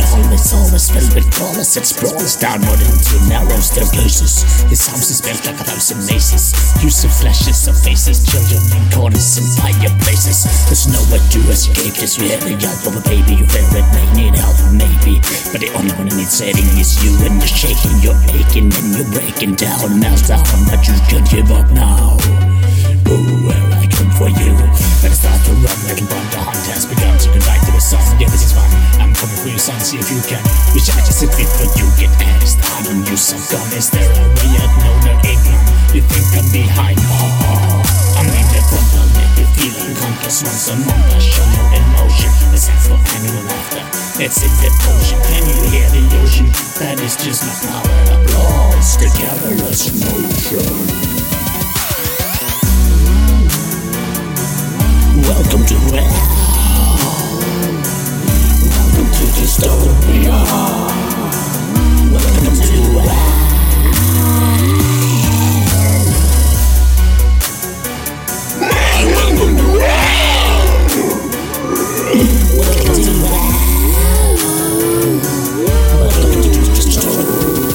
your home is always filled with crawlers that sprawls downward into narrow staircases. His house is built like a thousand mazes. Use of flashes of faces, children in corners and fireplaces. There's nowhere to escape this very yelp of a baby. You fear it may need help, maybe. But the only one who needs saving is you, and you're shaking, you're aching, and you're breaking down. Meltdown, but you can't give up now. Oh, where I come for you. Better start to run, bun. The hunt has begun. So goodbye to the sun. Yeah, this. I'm coming for you, son. See if you can. Recharge your fit for you. Get asked. I don't use some gun. Is there a. You think I'm behind? Oh, oh. I'm in the front. I'll let you feel unconscious once a month. I emotion. The sense for animal laughter. It's in the ocean. Can you hear the ocean? That is just my power. Applause. Together as motion. Welcome to hell. Welcome to dystopia. Welcome to hell. Welcome to hell. Welcome to hell. Welcome to dystopia.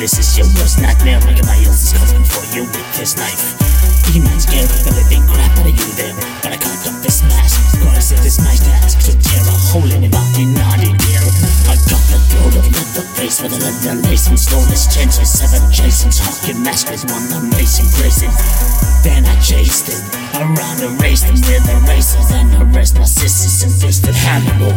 This is your worst nightmare. Everybody else is coming for you with this knife. Demons of the living crap out of you. But I cut up this mask. Cause it is my task to tear a hole in your body, naughty dear. I cut the throat a leather lace and stole his chains with seven chases. Hockey mask with one amazing grazing. Then I chased him around and raced him with a razor. Then I raised my sisters and fisted Hannibal.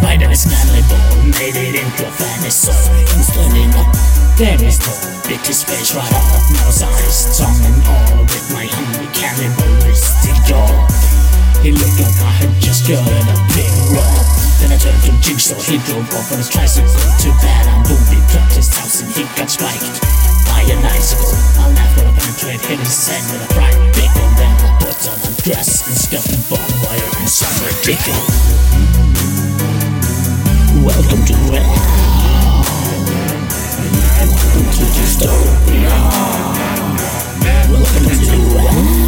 Right on his manly ball, made it into a fantasy. I'm standing up, there is no his face right off. Nose, eyes, tongue, and all with my hungry cannibalistic jaw. He looked like I had just gotten a big rock. Then I turned to Jigsaw, he drove off on his tricycle. Too bad I'm booby plucked his house and he got spiked by an icicle. I laughed when I penetrate hit his head with a fried pickle. Then I put on a dress and stuffed the barbed wire in some ridiculous. Welcome to hell. Welcome to dystopia. Welcome to hell.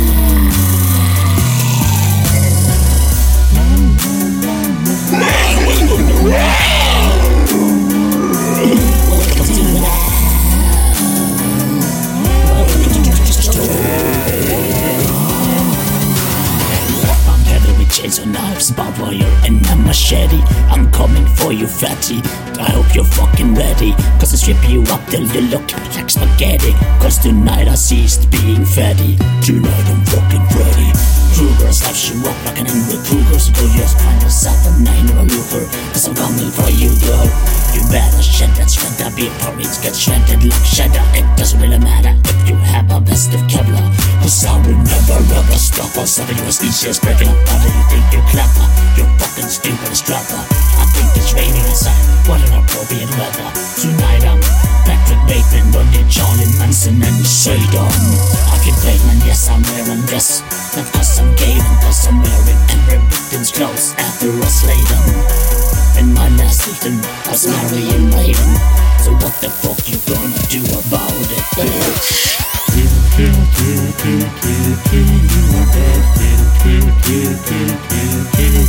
Barbed wire, and a machete. I'm coming for you, fatty. I hope you're fucking ready. Cause I strip you up till you look like spaghetti. Cause tonight I ceased being fatty. Tonight I'm fucking Freddy. Krueger slaps you up like an angry Krueger. So go just find yourself a nine or a looper. Cause I'm coming for you, girl. You better shed that shredder before it gets shredded like cheddar. It doesn't really matter if you have a vest of Kevlar. Cause I will never ever stop us. Seven USD shares breaking up. How do you think you're clever? You're fucking stupid as think it's raining outside. What an appropriate weather. Tonight I'm Patrick Bateman, Bundy, Charlie Manson, and Shadon. Arcade Bateman, yes, I'm wearing this. Not cause I'm gay, but cause I'm wearing every victim's clothes after I slay them. And my last victim was Marion Maiden. So what the fuck you gonna do about it, bitch?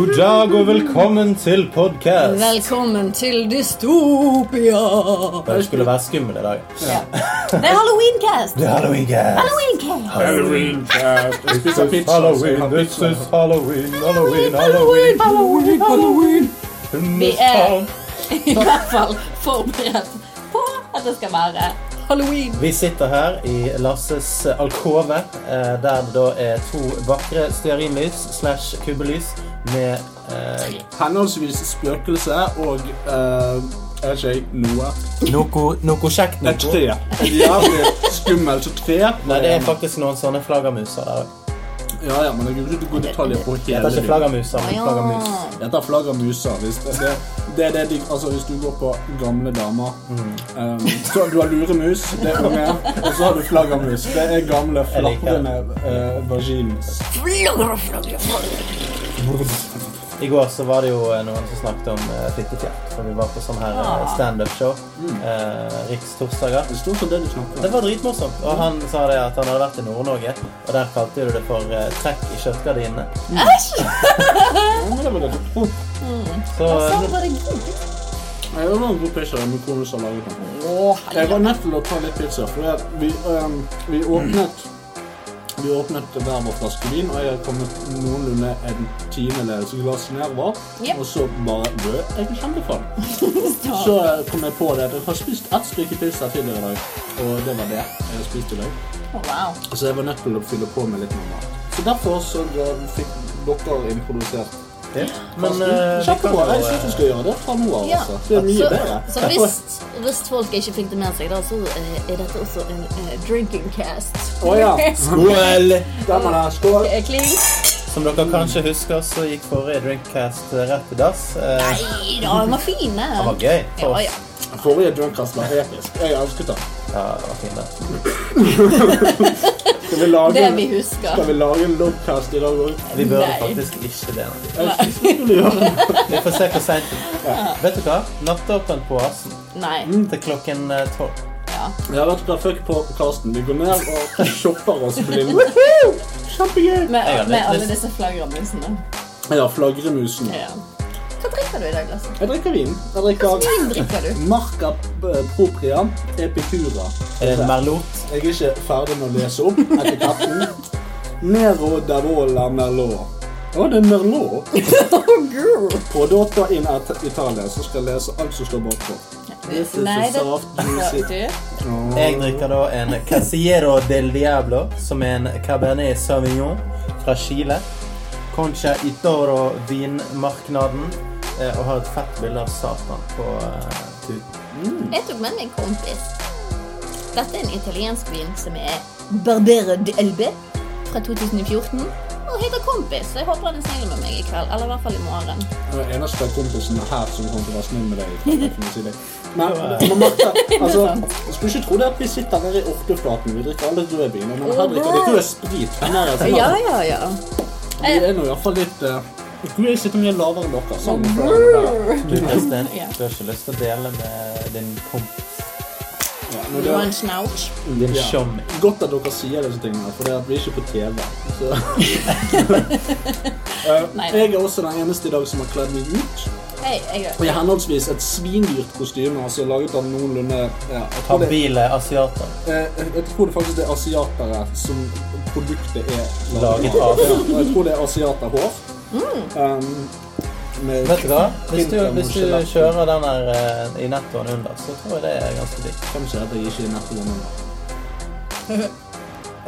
God dag og velkommen til podcast. Velkommen til Dystopia! Det skulle være skummel i dag. Det er Halloweencast! Det er. Halloweencast! Halloween cast. Jeg spiser This is. Halloween, this is Halloween, Halloween, Halloween. Halloween, Halloween! Vi er i hvert fall forberedt på at det skal være Halloween. Vi sitter her i Lasses alkove, eh, der det da er to vakre stearinlys slash kubbelys med eh, Henholdsvis spøkelse og uh, er ikke jeg noe. noe, noe kjekt Et tre. Et jævlig skummelt tre. Nei, det er faktisk noen sånne flaggermuser der. Ja, ja, men jeg er ikke gå detaljer på Det hele heter ikke dyret. flaggermus. Å, men flaggermus. Det heter flaggermuser. Hvis det, det, det er det de, altså hvis du går på gamle damer um, så Du har luremus, det er unge, og så har du flaggermus. Det er gamle, flatrende liker det. flappende uh, vaginas. I går så var det jo eh, noen som snakket om uh, fittefjert. For vi var på sånn her eh, Ah. standup-show. Uh, Riks torsdager. Det var dritmorsomt. Og han sa det at han hadde vært i Nord-Norge, og der kalte du det for eh, trekk i kjøttgardinene. Æsj! var det. Oh, Så eh, var det god. Nei, Det var en god pizza med kone som laget den. Jeg var nødt til å ta litt pizza, for vi, um, vi åpnet vi åpnet hver vår flaske vin, og jeg har kommet noenlunde en tiendedels glass nedover. Yep. Og så bare Død, jeg kjempefull. Så eh, kom jeg på det at jeg har spist ett stykke pizza tidligere i dag, og det var det jeg har spist i dag. Oh, wow. Så jeg var nødt til å fylle på med litt mer mat. Så derfor så fikk dere introdusert ja. Men Karsten. eh. Jeg syns du eh, skal gjøre det fra nå av. Ja. Altså. Det er mye Så, bedre. så hvis, hvis folk ikke fikk det med seg, da, så eh, er dette også en uh, drinking cast. Å ja. Skål! Skål. Kling. Som dere kanskje husker, så gikk forrige Drinkcast rett i dass. Nei da, den var fin, det den. var gøy for Ja, ja. Forrige Drinkcast var episk. Jeg elsket den. Ja, det var fint, det. Skal vi lage, Det vi skal vi lage en logcast i dag òg? Vi burde Nei. faktisk ikke det. Nei. Vi får se hvor seint Vet du hva? Nattåpen på Oasen Nei. til klokken eh, tolv. Ja. Ja, vet du hva, fuck på Karsten. Vi går ned og shopper oss blinde. Kjempegøy! Med, med alle disse flaggermusene. Ja, flagremusen. Ja. Hva drikker du i dag, Lasse? Jeg drikker vin. Jeg Hva drikker vin drikker du? Marca eh, Propria Epicura. Er det Merlot? Jeg er ikke ferdig med å lese opp etiketten. Nero d'Avola Merlot. Å, det er Merlot. På Dota in Italia. Så skal jeg lese alt som står bakpå. This is Nei, det soft, Du, Jeg drikker da en Casillero del Diablo, som er en Cabernet Sauvignon fra Chile. Concha Itoro vinmarknaden, eh, og har et fett bilde av Satan på eh, tuten. jeg tok med meg en kompis. Dette er en italiensk vin som er Barbera d'Elbe fra 2014. Og heter Kompis. så Jeg håper han er snill med meg i kveld. Eller i hvert fall i morgen. Den eneste kompisen her som kommer til å være snill med deg. si det. Men, men Martha, altså, jeg skulle ikke tro det at vi sitter her i Orteflaten. Vi drikker alle rødvin. Men her drikker vi rød sprit. Ja, ja, ja. Vi er nå iallfall litt uh, jeg sitter mye lavere enn dere. Med Du, Kristian, du har ikke lyst til å dele med din kompis? ja, men Du det har en snouch. Din Ja. godt at dere sier disse tingene, for det er at vi er ikke på TV. Så. Eh, jeg er også den eneste i dag som har kledd meg ut. Hey, jeg Og i henholdsvis et svindyrt kostyme, altså laget av noenlunde ja, det, Habile asiater. Jeg, jeg tror det faktisk er asiatere som produktet er Laget av. Ja, og jeg tror det er asiaterhår. Um, Vet du hva? Hvis du, hvis du kjører den der eh, i nettoen under, så tror jeg det er ganske dyrt. Kanskje at jeg ikke er under.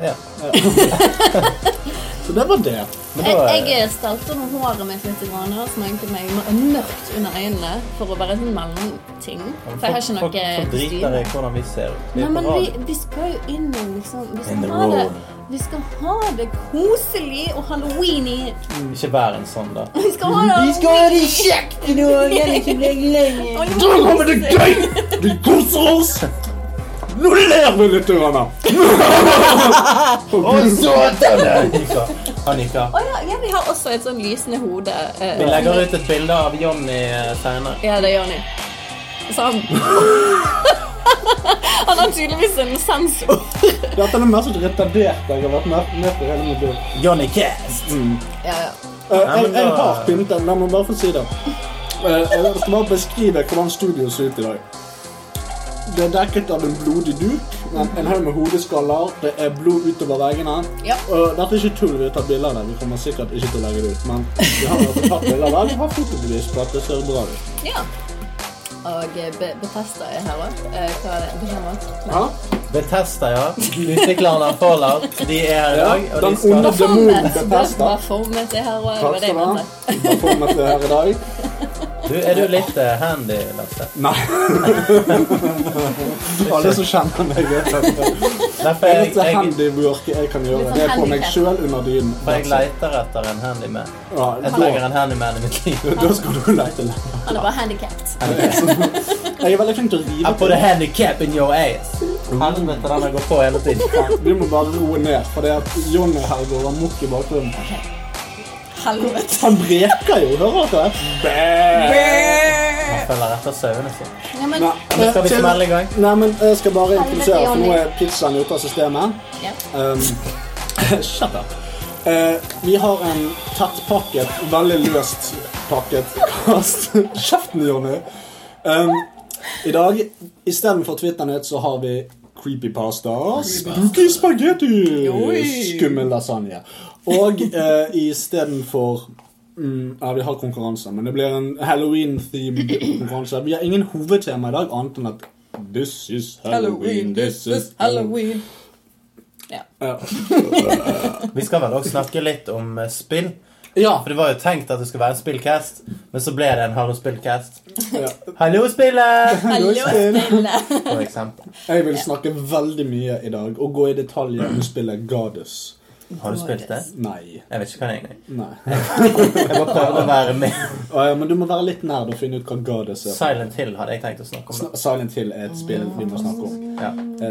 Ja. Så det var det. Men Jeg, da jeg eh, stelte nå håret mitt litt, grann, og sminket meg mørkt under øynene for å være en mellomting. For jeg har ikke noe folk, folk driter i hvordan vi ser ut. Vi Nei, men vi, vi skal jo inn liksom Vi In the room. Vi skal ha det koselig og halloweeny. Ikke vær en sånn, da. Vi skal ha det ha det kjekt i dag. Da har vi det gøy! Vi koser oss! Nå ler vi litt! Og Satan! Annika. Annika. Oh, ja, ja, vi har også et sånn lysende hode. eh, Vi legger ut et bilde av Jonny eh, senere. Ja, det gjør Jonny. Så han har tydeligvis en sensor. Dette er det mest retarderte jeg har vært med, med på hele mitt liv. Johnny Cast. Ja, ja. Uh, jeg, jeg har pyntet, la meg bare få si det. Uh, jeg skal bare beskrive hvordan studio ser ut i dag. Det er dekket av en blodig duk, en, en haug med hodeskaller, det er blod utover veggene. Ja. Og dette er ikke tull, vi tar bilder av det. Vi kommer sikkert ikke til å legge det ut, men vi har altså tatt bilder av det. Vi har fotobevis på at det ser bra ut. ja. Og eh, Be Betesta er her òg. Eh, hva er det? Ja. Betesta, ja. Utviklerne av Fallout. De er her i dag. Og de skal Baformet er her òg. Baformet er her i dag. Du, er du litt uh, handy, Lasse? Nei. Alle som kjenner meg, vet dette. Det jeg, litt jeg, handywork jeg kan gjøre, det er på sånn meg sjøl under dynen. for jeg leter etter en handyman. Ja, Jeg trenger en handyman i mitt liv. da skal du lete lenge. Han er bare handikappet. Jeg er veldig flink til å I put a handicap in your ass. Helvete, den har gått på hele tiden. Vi må bare roe ned, for det at Jonny her går amok i bakgrunnen. Helvete. Han breker jo, hører dere? Han følger etter sauene sine. Ja, men, Nei, Men skal vi smelle i gang? Nei, men jeg skal bare introdusere, for nå er pizzaen ute av systemet. ja. Um, shut up. Eh, vi har en tettpakket, veldig løst pakket kast. Kjeften, Jonny! Um, I dag, istedenfor Twitter-nytt, så har vi creepypasta, spooky spagetti, skummel lasagne. Og uh, istedenfor mm, Ja, vi har konkurranse, men det blir en Halloween-themed konkurranse. Vi har ingen hovedtema i dag, annet enn at This is Halloween, this is Halloween. Ja. Vi skal vel også snakke litt om eh, spill. ja. For det var jo tenkt at det skulle være en spillcast, men så ble det en Hallo spillcast. ja. Hallo, spillet! Hallo, spillet! For eksempel. Jeg vil snakke veldig mye i dag og gå i detaljer om spillet Goddess. Har du spilt det? Nei. Jeg vet ikke hva det er engang. Nei. Jeg bare prøver å være med. Å, ja, men du må være litt nær og finne ut hva Goddess er. Silent Hill hadde jeg tenkt å snakke om. Sn- Silent Hill er et spill vi må snakke om. Ja.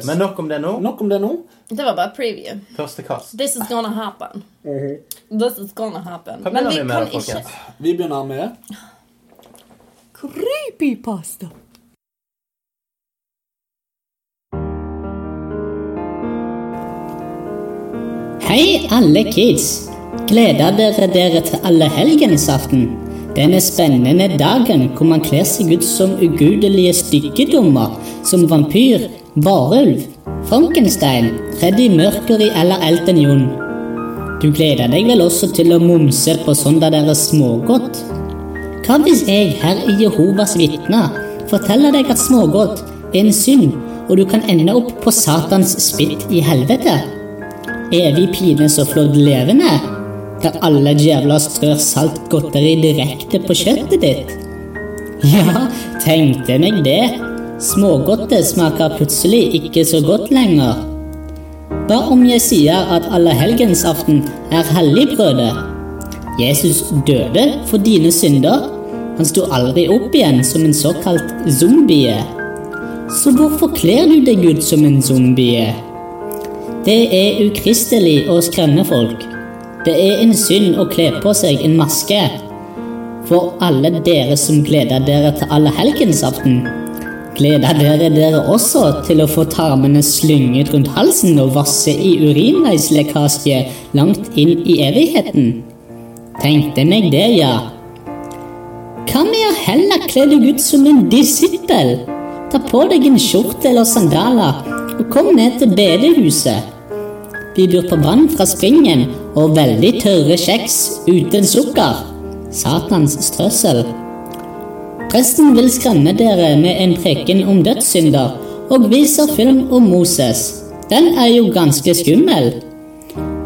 Men nok om det nå. Nok om det nå. Det var bare preview. Første kast. This is gonna happen. This is gonna happen. Hva Men begynner vi vi med, kan da, ikke folkens? Vi begynner med Creepypasta. Hei, alle kids! Gleder dere dere til allehelgensaften? Denne spennende dagen hvor man kler seg ut som ugudelige stykkedommer, som vampyr, varulv, Frankenstein, Freddy Mercury eller Elton John. Du gleder deg vel også til å mumse på sånn der dere smågodt? Hva hvis jeg her i Jehovas vitner forteller deg at smågodt er en synd, og du kan ende opp på Satans spytt i helvete? Evig pine og flådd levende, der alle djevler strør salt godteri direkte på kjøttet ditt. Ja, tenkte meg det. Smågodtet smaker plutselig ikke så godt lenger. Hva om jeg sier at allehelgensaften er helligbrødet? Jesus døde for dine synder. Han sto aldri opp igjen som en såkalt zombie. Så hvorfor kler du deg ut som en zombie? Det er ukristelig å skremme folk. Det er en synd å kle på seg en maske. For alle dere som gleder dere til allehelgensaften, gleder dere dere også til å få tarmene slynget rundt halsen og vasse i urinveislekkasje langt inn i evigheten? Tenkte meg det, ja. Hva med å heller kle deg ut som en disippel? Ta på deg en skjorte eller sandaler og kom ned til bedehuset. Vi byr på vann fra springen og veldig tørre kjeks uten sukker. Satans strøssel. Presten vil skremme dere med en preken om dødssynder og viser film om Moses. Den er jo ganske skummel.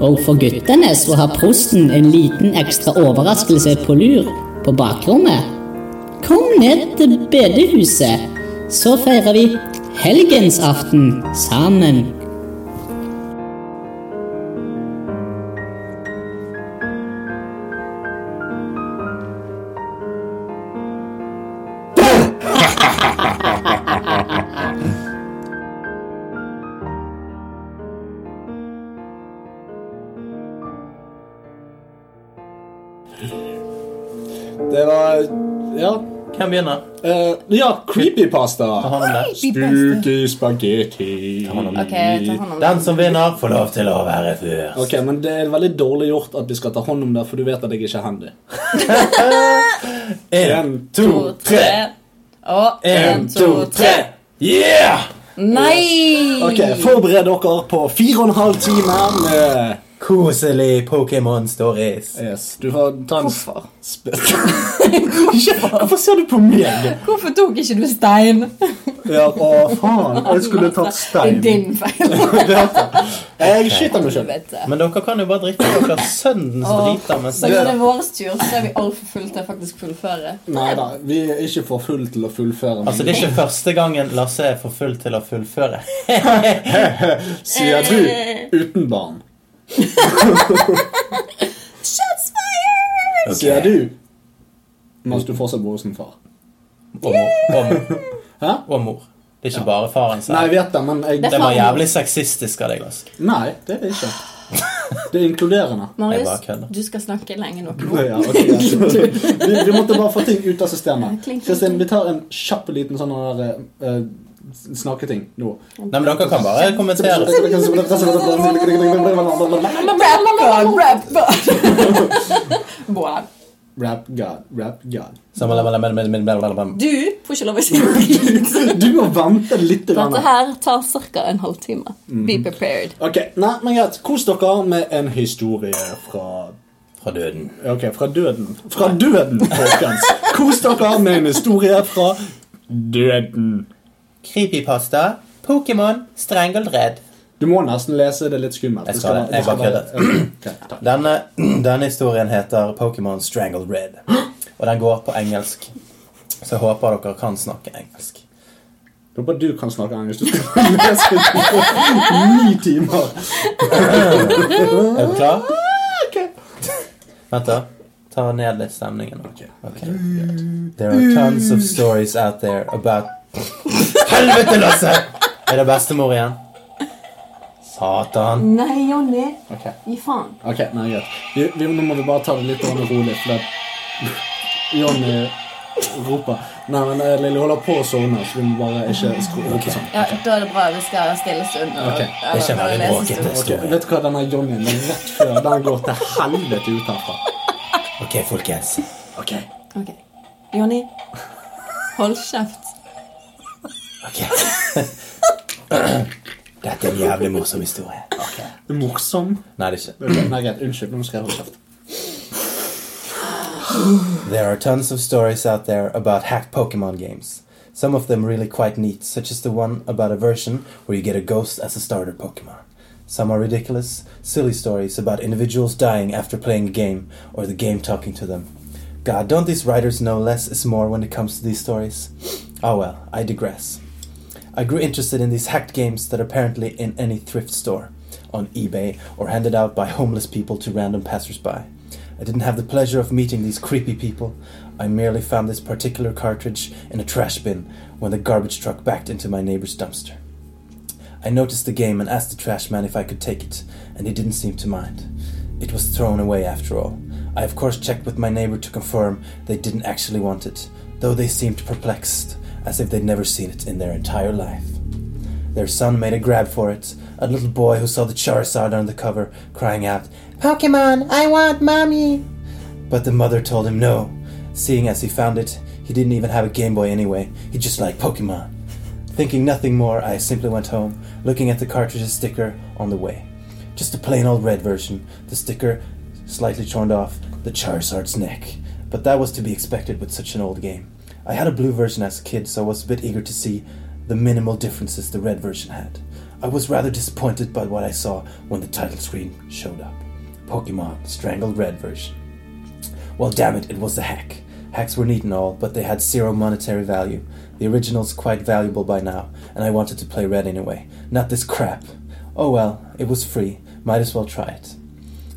Og for guttene så har prosten en liten ekstra overraskelse på lur på bakrommet. Kom ned til bedehuset, så feirer vi helgensaften sammen. Hvem begynner? Eh, ja, creepypasta. Spooky spagetti. hånd om det. Ok, ta hånd om Den som vinner, får lov til å være først. Ok, men det er veldig dårlig gjort at vi skal ta hånd om det, for du vet at jeg ikke er handy. En, to, tre. tre. Og En, to, tre. Yeah! Nei! Ok, Forbered dere på fire og en halv time med Koselig Pokémon Stories. Yes. Du har ta en Hvorfor? Hvorfor ser du på meg? Hvorfor tok ikke du stein? Ja, å faen. Jeg skulle tatt stein. Det er din feil. Jeg skyter meg sjøl. Men dere kan jo bare drikke deres sønnens driter mens Så når det er vår tur, så er vi altfor fulle til å faktisk fullføre. Nei da, vi er ikke for full til å fullføre. men- Altså, det er ikke første gangen Lasse er for full til å fullføre. Sier du uten barn. Shots fired! Sier du mens du fortsatt bor hos din far. Og mor. Og mor. Hæ? Og mor. Det er ikke bare faren Nei, jeg vet det, men jeg Det var jævlig sexistisk av deg, Altså. Nei, det er det ikke. Det er inkluderende. Marius, du skal snakke lenge nok nå. Ja, okay, vi, vi måtte bare få ting ut av systemet. Kristin, vi tar en kjapp liten sånn der eh, snakketing nå. Nei, men dere kan bare kommentere. Rap God, rap God. Du får ikke lov å si. Du må vente litt. Dette her tar ca. en halvtime. Be prepared. Ok, nei, men greit. Kos dere med en historie fra Fra døden. Ok, fra døden. Fra døden, folkens. Kos dere med en historie fra døden. Creepypasta. Pokémon. Strangled Red. Du må nesten lese det litt skummelt. Jeg skal det. Jeg bare være- Denne, denne historien heter Pokémon Strangled Red. Og den går på engelsk. Så jeg håper dere kan snakke engelsk. Jeg håper du kan snakke engelsk. Du skal lese det ni timer. Er du klar? Ok. Vent, da. Ta ned litt stemningen. Ok. There are tons of stories out there about Helvete, Lasse! Er det bestemor igjen? Satan. Nei, Jonny. Ok, Gi faen. ok, nei, greit. Vi, vi, nå må vi bare ta det litt grann rolig, for det Jonny roper. Nei, men eh, Lille holder på å sovne, så vi må bare ikke skru rope sånn. Ja, Da er det bra. Vi skal stille stund. Ok. Det er ikke veldig bråkete. Ok, vet du hva, denne Johnny den er rett før den går til helvete ut herfra. Ok, folkens. Ok. Ok. Jonny, hold kjeft. Ok. Dette er en jævlig morsom historie. Morsom. Nei, det er ikke. Nei, greit. Unnskyld, nå skal jeg holde kjeft. There are tons of stories out there about hacked Pokemon games. Some of them really quite neat, such as the one about a version where you get a ghost as a starter Pokemon. Some are ridiculous, silly stories about individuals dying after playing a game or the game talking to them. God, don't these writers know less is more when it comes to these stories? Oh well, I digress. I grew interested in these hacked games that are apparently in any thrift store, on eBay, or handed out by homeless people to random passersby. I didn't have the pleasure of meeting these creepy people. I merely found this particular cartridge in a trash bin when the garbage truck backed into my neighbor's dumpster. I noticed the game and asked the trash man if I could take it, and he didn't seem to mind. It was thrown away after all. I of course checked with my neighbor to confirm they didn't actually want it, though they seemed perplexed, as if they'd never seen it in their entire life. Their son made a grab for it, a little boy who saw the Charizard on the cover, crying out, Pokemon, I want mommy! But the mother told him no, seeing as he found it, he didn't even have a Game Boy anyway, he just liked Pokemon. Thinking nothing more, I simply went home, looking at the cartridge's sticker on the way. Just a plain old red version, the sticker slightly torn off the Charizard's neck. But that was to be expected with such an old game. I had a blue version as a kid, so I was a bit eager to see the minimal differences the red version had. I was rather disappointed by what I saw when the title screen showed up. Pokemon Strangled Red version. Well, damn it, it was a hack. Hacks were neat and all, but they had zero monetary value. The original's quite valuable by now, and I wanted to play Red anyway. Not this crap. Oh well, it was free. Might as well try it.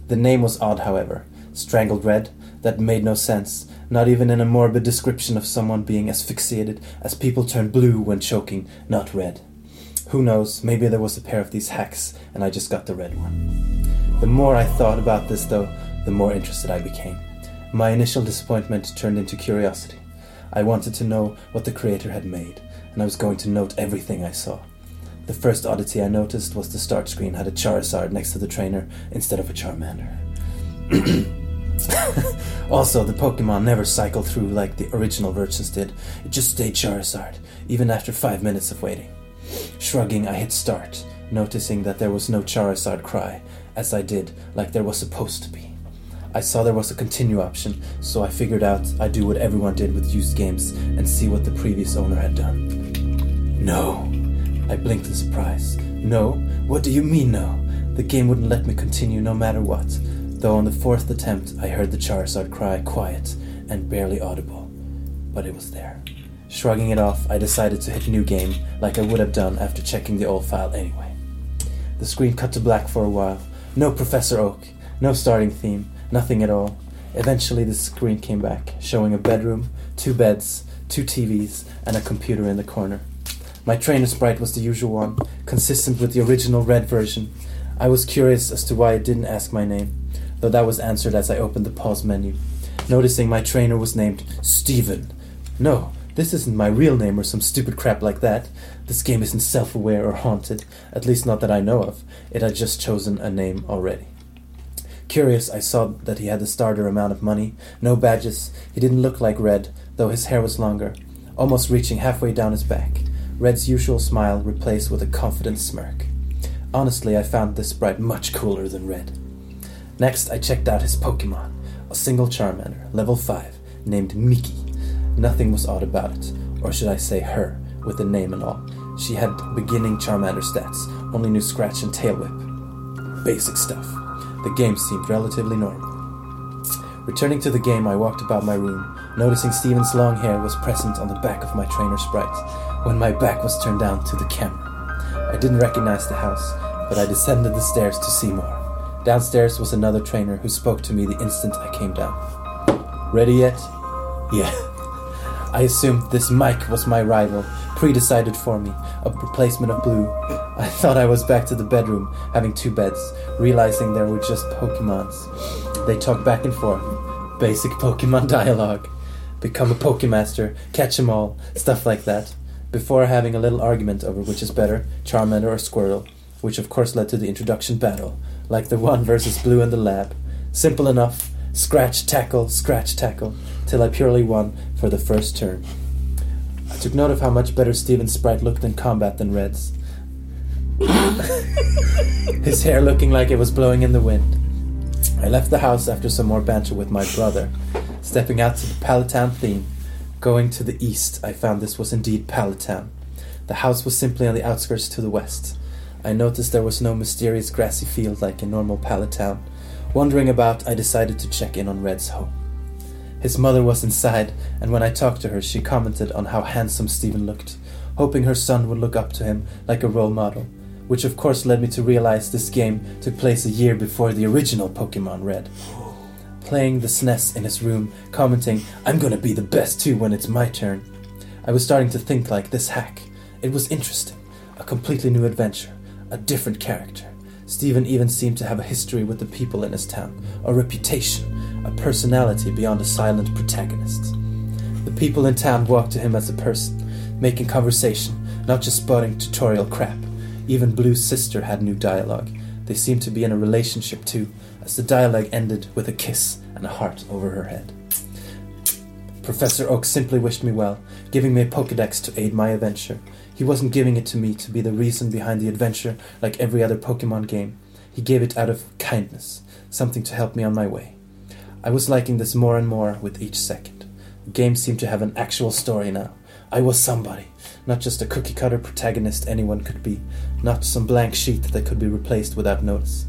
The name was odd, however. Strangled Red? That made no sense, not even in a morbid description of someone being asphyxiated as people turn blue when choking, not red. Who knows, maybe there was a pair of these hacks and I just got the red one. The more I thought about this, though, the more interested I became. My initial disappointment turned into curiosity. I wanted to know what the creator had made, and I was going to note everything I saw. The first oddity I noticed was the start screen had a Charizard next to the trainer instead of a Charmander. also, the Pokemon never cycled through like the original versions did. It just stayed Charizard, even after five minutes of waiting. Shrugging, I hit start, noticing that there was no Charizard cry, as I did, like there was supposed to be. I saw there was a continue option, so I figured out I'd do what everyone did with used games and see what the previous owner had done. No. I blinked in surprise. No? What do you mean, no? The game wouldn't let me continue no matter what, though on the fourth attempt I heard the Charizard cry quiet and barely audible. But it was there. Shrugging it off, I decided to hit new game like I would have done after checking the old file anyway. The screen cut to black for a while. No Professor Oak, no starting theme, nothing at all. Eventually, the screen came back, showing a bedroom, two beds, two TVs, and a computer in the corner. My trainer sprite was the usual one, consistent with the original red version. I was curious as to why it didn't ask my name, though that was answered as I opened the pause menu, noticing my trainer was named Steven. No, this isn't my real name or some stupid crap like that. This game isn't self aware or haunted, at least not that I know of. It had just chosen a name already. Curious, I saw that he had the starter amount of money, no badges. He didn't look like Red, though his hair was longer, almost reaching halfway down his back. Red's usual smile replaced with a confident smirk. Honestly, I found this sprite much cooler than Red. Next, I checked out his Pokemon, a single Charmander, level 5, named Miki. Nothing was odd about it, or should I say her, with the name and all. She had beginning Charmander stats, only knew Scratch and Tail Whip. Basic stuff. The game seemed relatively normal. Returning to the game, I walked about my room, noticing Steven's long hair was present on the back of my trainer sprite, when my back was turned down to the camera. I didn't recognize the house, but I descended the stairs to see more. Downstairs was another trainer who spoke to me the instant I came down. Ready yet? Yeah. I assumed this Mike was my rival, pre-decided for me, a replacement of Blue. I thought I was back to the bedroom, having two beds, realizing there were just Pokemons. They talk back and forth. Basic Pokemon dialogue. Become a Pokemaster, catch 'em all, stuff like that. Before having a little argument over which is better, Charmander or Squirtle, which of course led to the introduction battle, like the one versus Blue in the lab. Simple enough. Scratch, tackle, scratch, tackle, till I purely won for the first turn. I took note of how much better Steven's sprite looked in combat than Red's. His hair looking like it was blowing in the wind. I left the house after some more banter with my brother, stepping out to the Pallet Town theme. Going to the east, I found this was indeed Pallet Town. The house was simply on the outskirts to the west. I noticed there was no mysterious grassy field like in normal Pallet Town. Wandering about, I decided to check in on Red's home. His mother was inside, and when I talked to her, she commented on how handsome Steven looked, hoping her son would look up to him like a role model, which of course led me to realize this game took place a year before the original Pokemon Red. Playing the SNES in his room, commenting, I'm gonna be the best too when it's my turn. I was starting to think like this hack. It was interesting, a completely new adventure, a different character. Steven even seemed to have a history with the people in his town, a reputation, a personality beyond a silent protagonist. The people in town walked to him as a person, making conversation, not just spotting tutorial crap. Even Blue's sister had new dialogue. They seemed to be in a relationship too, as the dialogue ended with a kiss and a heart over her head. Professor Oak simply wished me well, giving me a Pokedex to aid my adventure. He wasn't giving it to me to be the reason behind the adventure like every other Pokemon game. He gave it out of kindness, something to help me on my way. I was liking this more and more with each second. The game seemed to have an actual story now. I was somebody, not just a cookie cutter protagonist anyone could be, not some blank sheet that could be replaced without notice.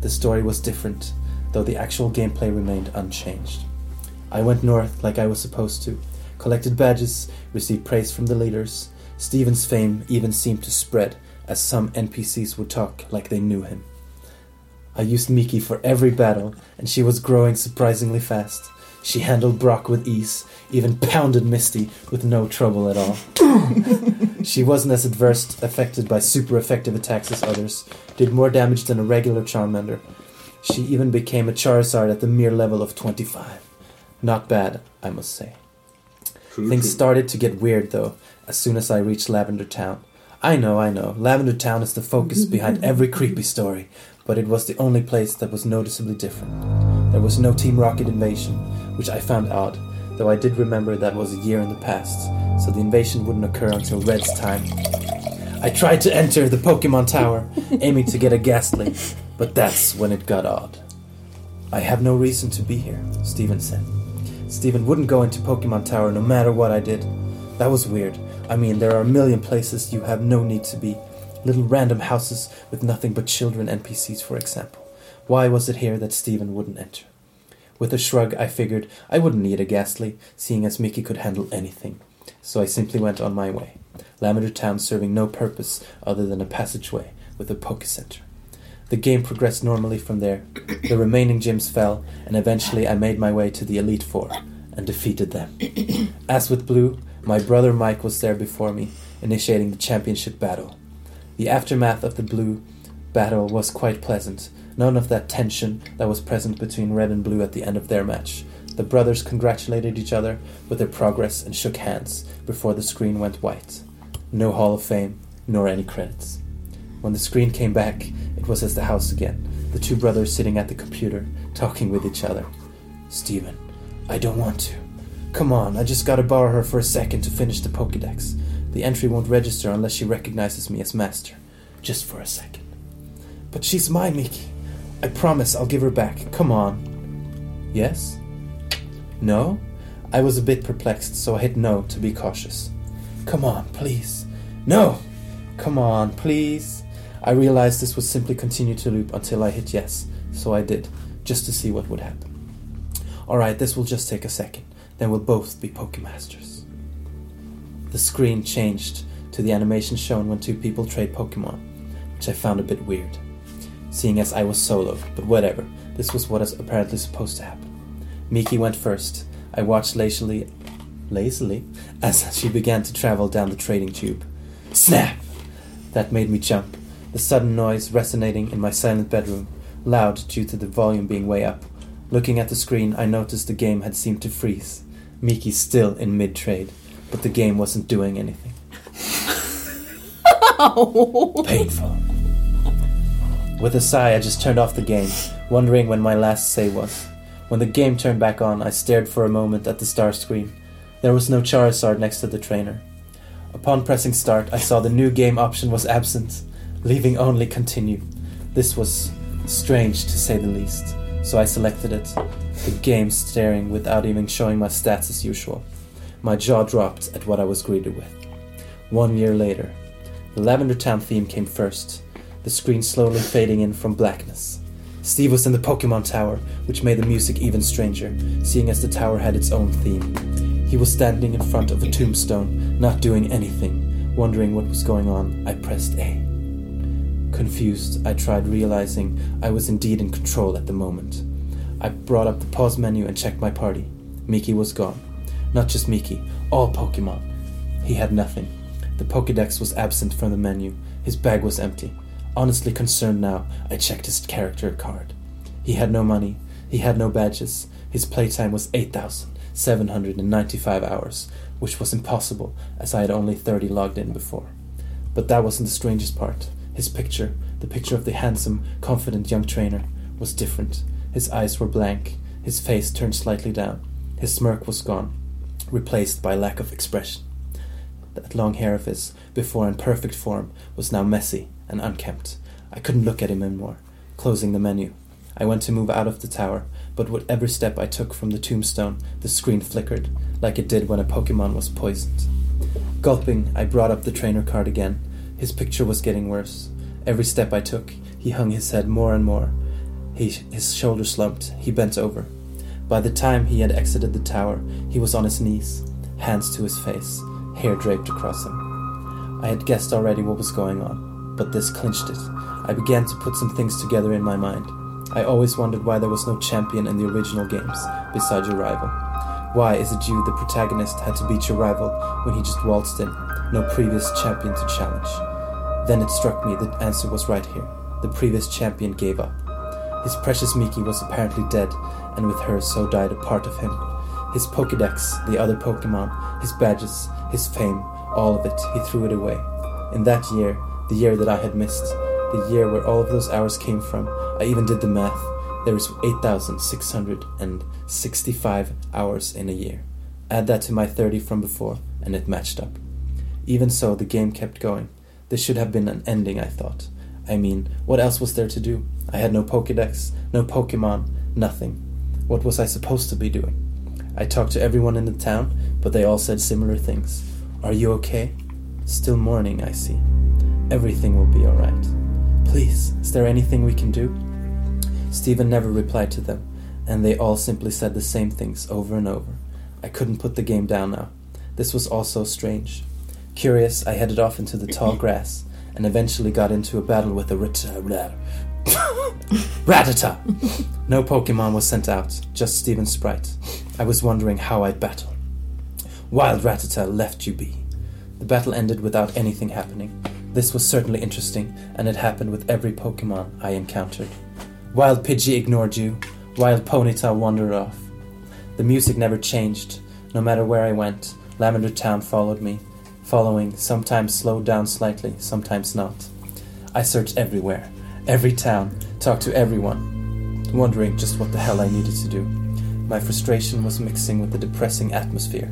The story was different, though the actual gameplay remained unchanged. I went north like I was supposed to, collected badges, received praise from the leaders. Steven's fame even seemed to spread, as some NPCs would talk like they knew him. I used Miki for every battle, and she was growing surprisingly fast. She handled Brock with ease, even pounded Misty with no trouble at all. she wasn't as adverse affected by super effective attacks as others, did more damage than a regular Charmander. She even became a Charizard at the mere level of 25. Not bad, I must say. True, Things true. started to get weird though, as soon as I reached Lavender Town. I know, I know, Lavender Town is the focus behind every creepy story, but it was the only place that was noticeably different. There was no Team Rocket invasion, which I found odd, though I did remember that was a year in the past, so the invasion wouldn't occur until Red's time. I tried to enter the Pokemon Tower, aiming to get a Gastly, But that's when it got odd. I have no reason to be here, Steven said. Steven wouldn't go into Pokemon Tower no matter what I did. That was weird. I mean, there are a million places you have no need to be. Little random houses with nothing but children NPCs, for example. Why was it here that Steven wouldn't enter? With a shrug, I figured I wouldn't need a Gastly, seeing as Miki could handle anything. So I simply went on my way. Lavender Town serving no purpose other than a passageway with a Poke Center. The game progressed normally from there. The remaining gyms fell, and eventually I made my way to the Elite Four and defeated them. As with Blue, my brother Mike was there before me, initiating the championship battle. The aftermath of the Blue battle was quite pleasant. None of that tension that was present between Red and Blue at the end of their match. The brothers congratulated each other with their progress and shook hands before the screen went white. No Hall of Fame, nor any credits. When the screen came back, was as the house again, the two brothers sitting at the computer, talking with each other. Steven, I don't want to. Come on, I just gotta borrow her for a second to finish the Pokedex. The entry won't register unless she recognizes me as master. Just for a second. But she's my Miki. I promise I'll give her back. Come on. Yes? No? I was a bit perplexed, so I hit no to be cautious. Come on, please. No! Come on, please. I realized this would simply continue to loop until I hit yes, so I did, just to see what would happen. Alright, this will just take a second, then we'll both be Pokemasters. The screen changed to the animation shown when two people trade Pokemon, which I found a bit weird, seeing as I was solo, but whatever, this was what is apparently supposed to happen. Miki went first. I watched lazily, lazily as she began to travel down the trading tube. Snap! That made me jump. The sudden noise resonating in my silent bedroom, loud due to the volume being way up. Looking at the screen, I noticed the game had seemed to freeze. Miki still in mid trade, but the game wasn't doing anything. Painful. With a sigh, I just turned off the game, wondering when my last save was. When the game turned back on, I stared for a moment at the star screen. There was no Charizard next to the trainer. Upon pressing start, I saw the new game option was absent, leaving only continue. This was strange to say the least, so I selected it. The game staring without even showing my stats as usual. My jaw dropped at what I was greeted with. One year later, the Lavender Town theme came first, the screen slowly fading in from blackness. Steve was in the Pokemon Tower, which made the music even stranger, seeing as the tower had its own theme. He was standing in front of a tombstone, not doing anything. Wondering what was going on, I pressed A. Confused, I tried realizing I was indeed in control at the moment. I brought up the pause menu and checked my party. Miki was gone. Not just Miki, all Pokemon. He had nothing. The Pokedex was absent from the menu. His bag was empty. Honestly concerned now, I checked his character card. He had no money. He had no badges. His playtime was 8,795 hours, which was impossible as I had only 30 logged in before. But that wasn't the strangest part. His picture, the picture of the handsome, confident young trainer, was different. His eyes were blank, his face turned slightly down. His smirk was gone, replaced by lack of expression. That long hair of his, before in perfect form, was now messy and unkempt. I couldn't look at him anymore. Closing the menu. I went to move out of the tower, but with every step I took from the tombstone, the screen flickered, like it did when a Pokemon was poisoned. Gulping, I brought up the trainer card again. His picture was getting worse. Every step I took, he hung his head more and more. He, his shoulders slumped. He bent over. By the time he had exited the tower, he was on his knees, hands to his face, hair draped across him. I had guessed already what was going on, but this clinched it. I began to put some things together in my mind. I always wondered why there was no champion in the original games, besides your rival. Why is it you, the protagonist, had to beat your rival when he just waltzed in? No previous champion to challenge. Then it struck me the answer was right here. The previous champion gave up. His precious Miki was apparently dead, and with her so died a part of him. His Pokedex, the other Pokemon, his badges, his fame, all of it, he threw it away. In that year, the year that I had missed, the year where all of those hours came from, I even did the math. There is 8,665 hours in a year. Add that to my 30 from before, and it matched up. Even so, the game kept going. This should have been an ending, I thought. I mean, what else was there to do? I had no Pokedex, no Pokemon, nothing. What was I supposed to be doing? I talked to everyone in the town, but they all said similar things. Are you okay? Still mourning, I see. Everything will be alright. Please, is there anything we can do? Steven never replied to them, and they all simply said the same things over and over. I couldn't put the game down now. This was all so strange. Curious, I headed off into the tall grass and eventually got into a battle with a rat- Rattata. No Pokemon was sent out, just Steven Sprite. I was wondering how I'd battle. Wild Rattata left you be. The battle ended without anything happening. This was certainly interesting, and it happened with every Pokemon I encountered. Wild Pidgey ignored you. Wild Ponyta wandered off. The music never changed. No matter where I went, Lavender Town followed me, following, sometimes slowed down slightly, sometimes not. I searched everywhere, every town, talked to everyone, wondering just what the hell I needed to do. My frustration was mixing with the depressing atmosphere,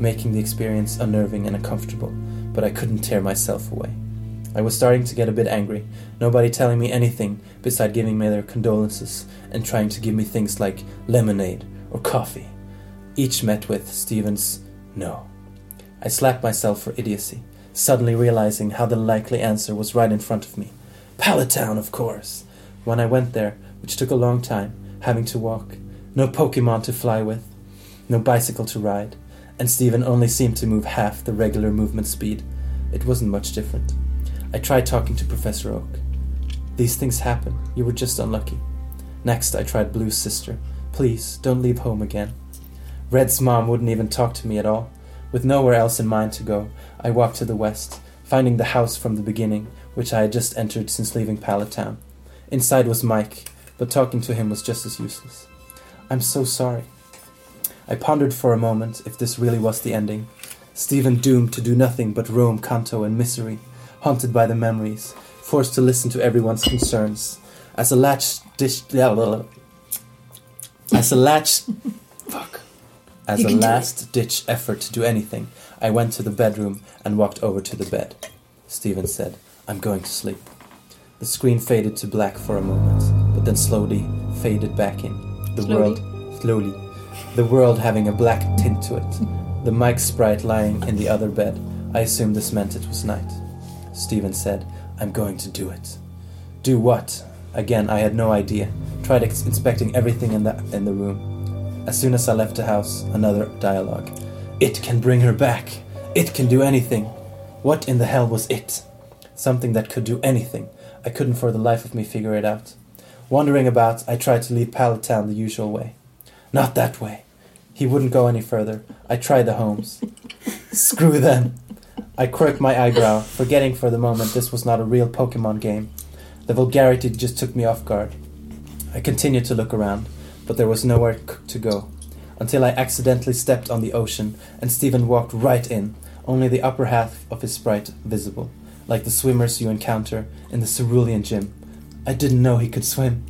making the experience unnerving and uncomfortable, but I couldn't tear myself away. I was starting to get a bit angry, nobody telling me anything beside giving me their condolences and trying to give me things like lemonade or coffee. Each met with Steven's no. I slapped myself for idiocy, suddenly realizing how the likely answer was right in front of me. Pallet Town, of course. When I went there, which took a long time, having to walk, no Pokemon to fly with, no bicycle to ride, and Steven only seemed to move half the regular movement speed. It wasn't much different. I tried talking to Professor Oak. These things happen. You were just unlucky. Next, I tried Blue's sister. Please, don't leave home again. Red's mom wouldn't even talk to me at all. With nowhere else in mind to go, I walked to the west, finding the house from the beginning, which I had just entered since leaving Pallet Town. Inside was Mike, but talking to him was just as useless. I'm so sorry. I pondered for a moment if this really was the ending. Steven doomed to do nothing but roam Kanto in misery, haunted by the memories, forced to listen to everyone's concerns. As a latch dish, as a latch. As You a can do it. last ditch effort to do anything, I went to the bedroom and walked over to the bed. Steven said, I'm going to sleep. The screen faded to black for a moment, but then slowly faded back in. The Slowly? world, slowly, the world having a black tint to it. The mic sprite lying in the other bed. I assumed this meant it was night. Steven said, I'm going to do it. Do what? Again, I had no idea. Tried ex- inspecting everything in the, in the room. As soon as I left the house, another dialogue. It can bring her back. It can do anything. What in the hell was it? Something that could do anything. I couldn't for the life of me figure it out. Wandering about, I tried to leave Pallet Town the usual way. Not that way. He wouldn't go any further. I tried the homes. Screw them. I quirked my eyebrow, forgetting for the moment this was not a real Pokemon game. The vulgarity just took me off guard. I continued to look around, but there was nowhere to go. Until I accidentally stepped on the ocean and Steven walked right in, only the upper half of his sprite visible, like the swimmers you encounter in the cerulean gym. I didn't know he could swim.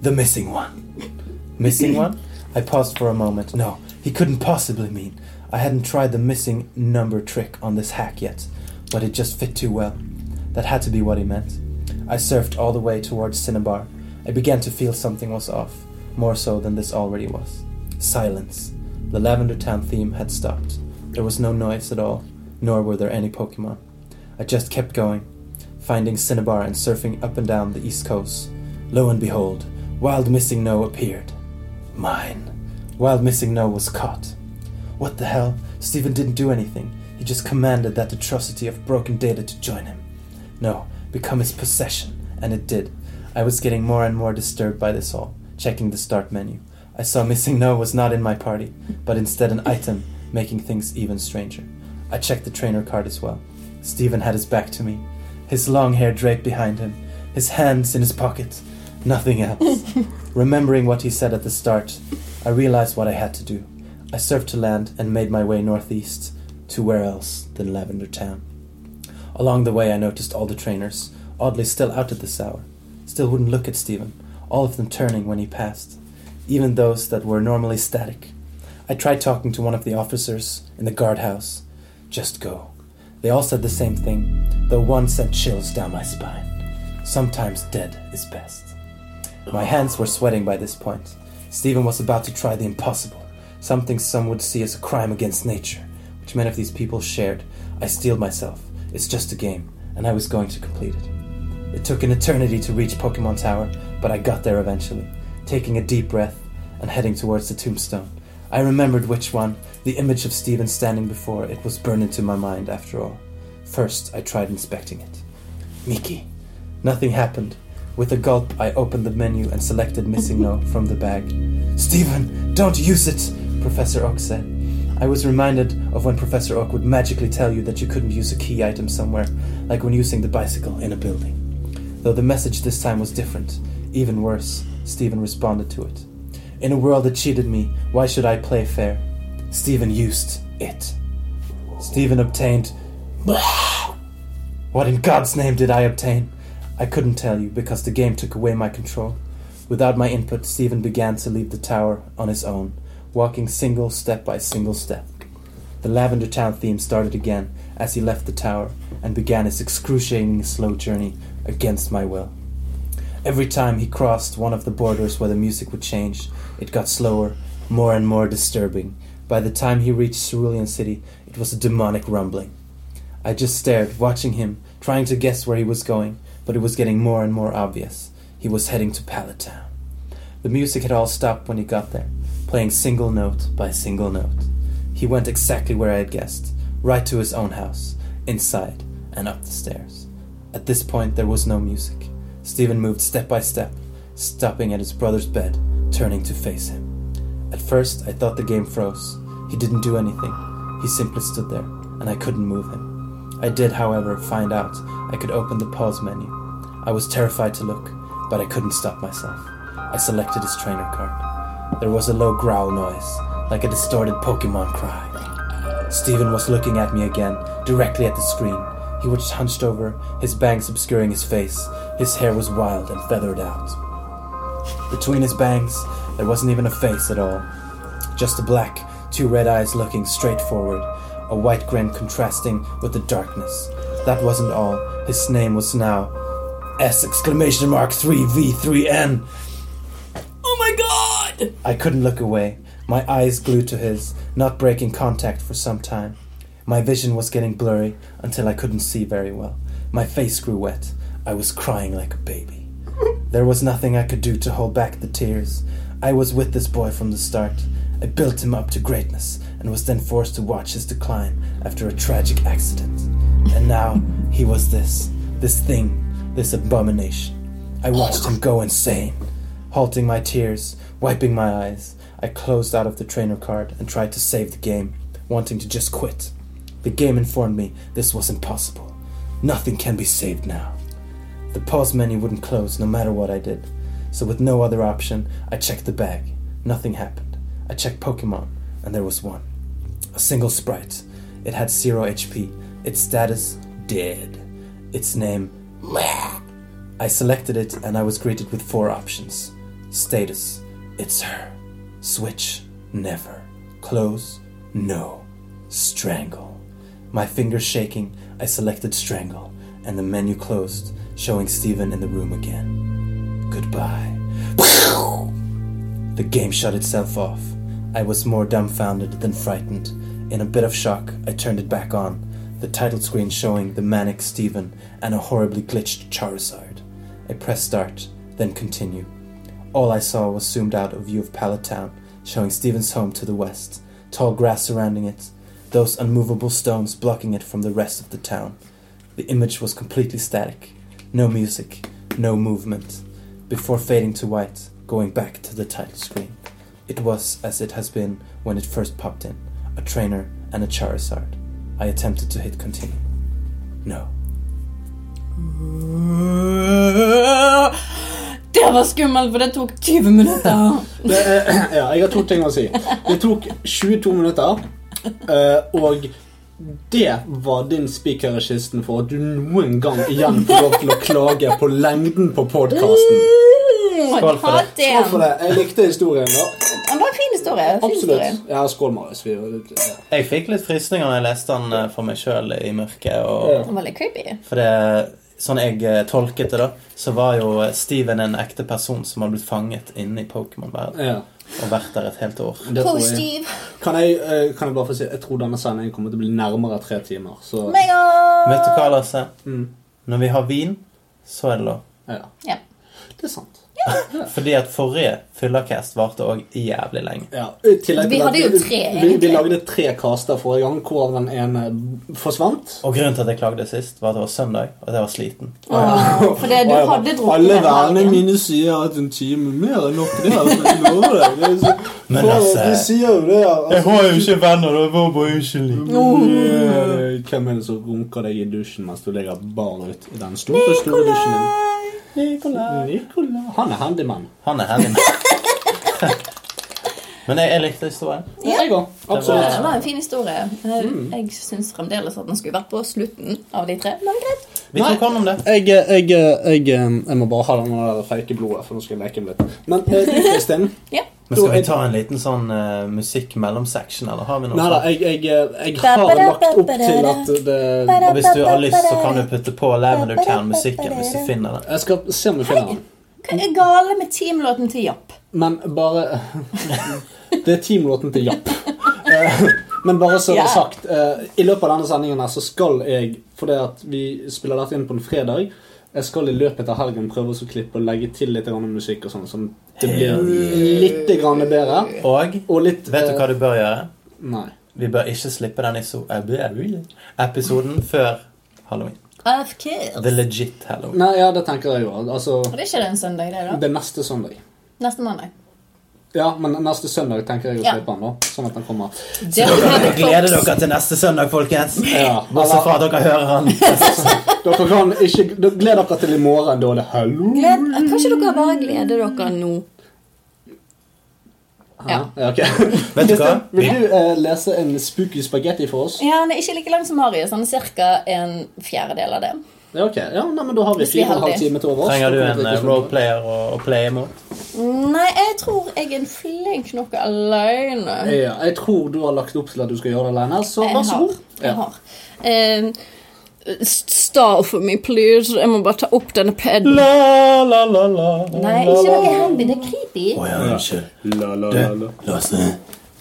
The missing one. Missing one? I paused for a moment. No, he couldn't possibly mean. I hadn't tried the missing number trick on this hack yet, but it just fit too well. That had to be what he meant. I surfed all the way towards Cinnabar. I began to feel something was off, more so than this already was. Silence. The Lavender Town theme had stopped. There was no noise at all, nor were there any Pokemon. I just kept going, finding Cinnabar and surfing up and down the east coast. Lo and behold, Wild Missing No appeared. Mine. Wild Missing No was caught. What the hell? Steven didn't do anything. He just commanded that atrocity of broken data to join him. No, become his possession. And it did. I was getting more and more disturbed by this all, checking the start menu. I saw Missing No was not in my party, but instead an item, making things even stranger. I checked the trainer card as well. Steven had his back to me, his long hair draped behind him, his hands in his pockets, Nothing else. Remembering what he said at the start, I realized what I had to do. I surfed to land and made my way northeast to where else than Lavender Town. Along the way, I noticed all the trainers, oddly still out at this hour, still wouldn't look at Steven, all of them turning when he passed, even those that were normally static. I tried talking to one of the officers in the guardhouse. Just go. They all said the same thing, though one sent chills down my spine. Sometimes dead is best. My hands were sweating by this point. Steven was about to try the impossible, something some would see as a crime against nature, which many of these people shared. I steeled myself. It's just a game, and I was going to complete it. It took an eternity to reach Pokemon Tower, but I got there eventually, taking a deep breath and heading towards the tombstone. I remembered which one, the image of Steven standing before it was burned into my mind after all. First, I tried inspecting it. Miki. Nothing happened. With a gulp, I opened the menu and selected Missing No from the bag. Steven, don't use it, Professor Oak said. I was reminded of when Professor Oak would magically tell you that you couldn't use a key item somewhere, like when using the bicycle in a building. Though the message this time was different. Even worse, Steven responded to it. In a world that cheated me, why should I play fair? Steven used it. Steven obtained. What in God's name did I obtain? I couldn't tell you because the game took away my control. Without my input, Steven began to leave the tower on his own, walking single step by single step. The Lavender Town theme started again as he left the tower and began his excruciating slow journey against my will. Every time he crossed one of the borders where the music would change, it got slower, more and more disturbing. By the time he reached Cerulean City, it was a demonic rumbling. I just stared, watching him, trying to guess where he was going, but it was getting more and more obvious. He was heading to Pallet Town. The music had all stopped when he got there, playing single note by single note. He went exactly where I had guessed, right to his own house, inside and up the stairs. At this point, there was no music. Steven moved step by step, stopping at his brother's bed, turning to face him. At first, I thought the game froze. He didn't do anything. He simply stood there, and I couldn't move him. I did, however, find out I could open the pause menu. I was terrified to look, but I couldn't stop myself. I selected his trainer card. There was a low growl noise, like a distorted Pokemon cry. Steven was looking at me again, directly at the screen. He was hunched over, his bangs obscuring his face. His hair was wild and feathered out. Between his bangs, there wasn't even a face at all. Just a black, two red eyes looking straight forward, a white grin contrasting with the darkness. That wasn't all. His name was now S exclamation mark 3V3N. Oh my god! I couldn't look away, my eyes glued to his, not breaking contact for some time. My vision was getting blurry until I couldn't see very well. My face grew wet. I was crying like a baby. There was nothing I could do to hold back the tears. I was with this boy from the start. I built him up to greatness and was then forced to watch his decline after a tragic accident. And now he was this, this thing, this abomination. I watched him go insane. Halting my tears, wiping my eyes, I closed out of the trainer card and tried to save the game, wanting to just quit. The game informed me this was impossible. Nothing can be saved now. The pause menu wouldn't close no matter what I did. So, with no other option, I checked the bag. Nothing happened. I checked Pokemon, and there was one. A single sprite. It had zero HP. Its status, dead. Its name, Meh. I selected it, and I was greeted with four options. Status, it's her. Switch, never. Close, no. Strangle. My fingers shaking, I selected Strangle, and the menu closed, showing Steven in the room again. Goodbye. The game shut itself off. I was more dumbfounded than frightened. In a bit of shock, I turned it back on, the title screen showing the manic Steven and a horribly glitched Charizard. I pressed start, then continue. All I saw was zoomed out a view of Pallet Town, showing Steven's home to the west, tall grass surrounding it, those unmovable stones blocking it from the rest of the town. The image was completely static. No music, no movement. Before fading to white, going back to the title screen. It was as it has been when it first popped in a trainer and a Charizard. I attempted to hit continue. No. Det var skummelt, for det tok 20 minutter. Det, ja, jeg har to ting å si. Det tok 22 minutter, og det var din spiker i kisten for at du noen gang igjen får lov til å klage på lengden på podkasten. Skål for det. Skål for det. Jeg likte historien. da. Det var en fin historie. Fin. Absolutt. Ja, skål, Marius. Vi, ja. Jeg fikk litt frysninger når jeg leste den eh, for meg sjøl i mørket. Og, Den var litt creepy. For det, sånn jeg eh, tolket det, da, så var jo Steven en ekte person som hadde blitt fanget inne i Pokémon-verdenen. Ja. Og vært der et helt år. Det tror jeg. Kan jeg, eh, kan jeg bare få si Jeg tror denne sendingen kommer til å bli nærmere tre timer. Så Mega! Vet du hva, Lasse? Mm. Når vi har vin, så er det lov. ja. Ja. Det er sant. Fordi at forrige fyllercast varte òg jævlig lenge. Ja, tillegg Vi hadde jo tre, vi, vi lagde tre caster forrige gang, hvor den ene forsvant. Og grunnen til at jeg klagde sist, var at det var søndag, og at jeg var sliten. Åh, for det, du hadde drukket Alle vennene mine sier at en time mer er nok. Det lover deg. Det er så, Men For- altså- De sier jo det. Altså, har jo ikke venner, det var bare unnskyldning. Eh, Hvem er det som runker deg i dusjen mens du ligger bar ut i den store, store dusjen din? Nikolai. Nikolai. Han er handyman. Han er handyman. Men jeg, jeg likte historien. Ja. Jeg òg. Det Absolutt. var en fin historie. Eh, Jeg syns fremdeles at den skulle vært på slutten av de tre. Men greit. Vi tok hånd om det. Jeg, jeg, jeg, jeg, må bare ha den der fake blodet, for nå skal jeg leke med litt. Men eh, du, Kristin Ja. Men Skal vi ta en liten sånn uh, musikk mellomsection, eller har vi noe Nei da, jeg, jeg, jeg har lagt opp til at det Og hvis du har lyst, så kan du putte på Lavender Town-musikken hvis du finner den. Jeg skal se om du finner den. Hva er gale med teamlåten til Japp? Men bare Det er teamlåten til Japp. Eh, Men bare så det er sagt, eh, i løpet av denne sendingen her så skal jeg Fordi at vi spiller dette inn på en fredag. Jeg skal i løpet av helgen prøve å klippe og legge til litt grann musikk, og sånn, sånn det blir litt grann bedre. Og Og litt vet du hva du bør gjøre? Nei. Vi bør ikke slippe den iso- episoden før halloween. Of course. The legit halloween. Nei, ja, det tenker jeg jo. Altså, det er ikke det en søndag, det, da? det er neste søndag. Neste mandag. Ja, men neste søndag tenker jeg å Ja. slippe den, da. Sånn at den kommer. Så er Gleder dere til neste søndag, folkens? Ja, Bortsett fra at dere hører han. Dere kan ikke Gled dere til i morgen, da er det hallo. Kan kanskje dere bare gleder dere nå? Ja. Ja, ok. Vet du hva? Vil du eh, lese en spooky spagetti for oss? Ja, Den er ikke like lang som Marius. Han er ca. en fjerdedel av det. Ja, ok. Ja, nei, men Da har vi fire og en halv time til overs. Trenger du en eh, roleplayer å, å playe mot? Nei, jeg tror jeg er flink nok alene. Ja, jeg tror du har lagt opp til at du skal gjøre det alene, så Jeg vær så god. Jeg Ja. har. Um, Stall for me, please. Jeg må bare ta opp denne peden La, la, la, la. Nei, ikke noe handy. Det er creepy. Å ja, unnskyld. La, la, la, la. Lasse.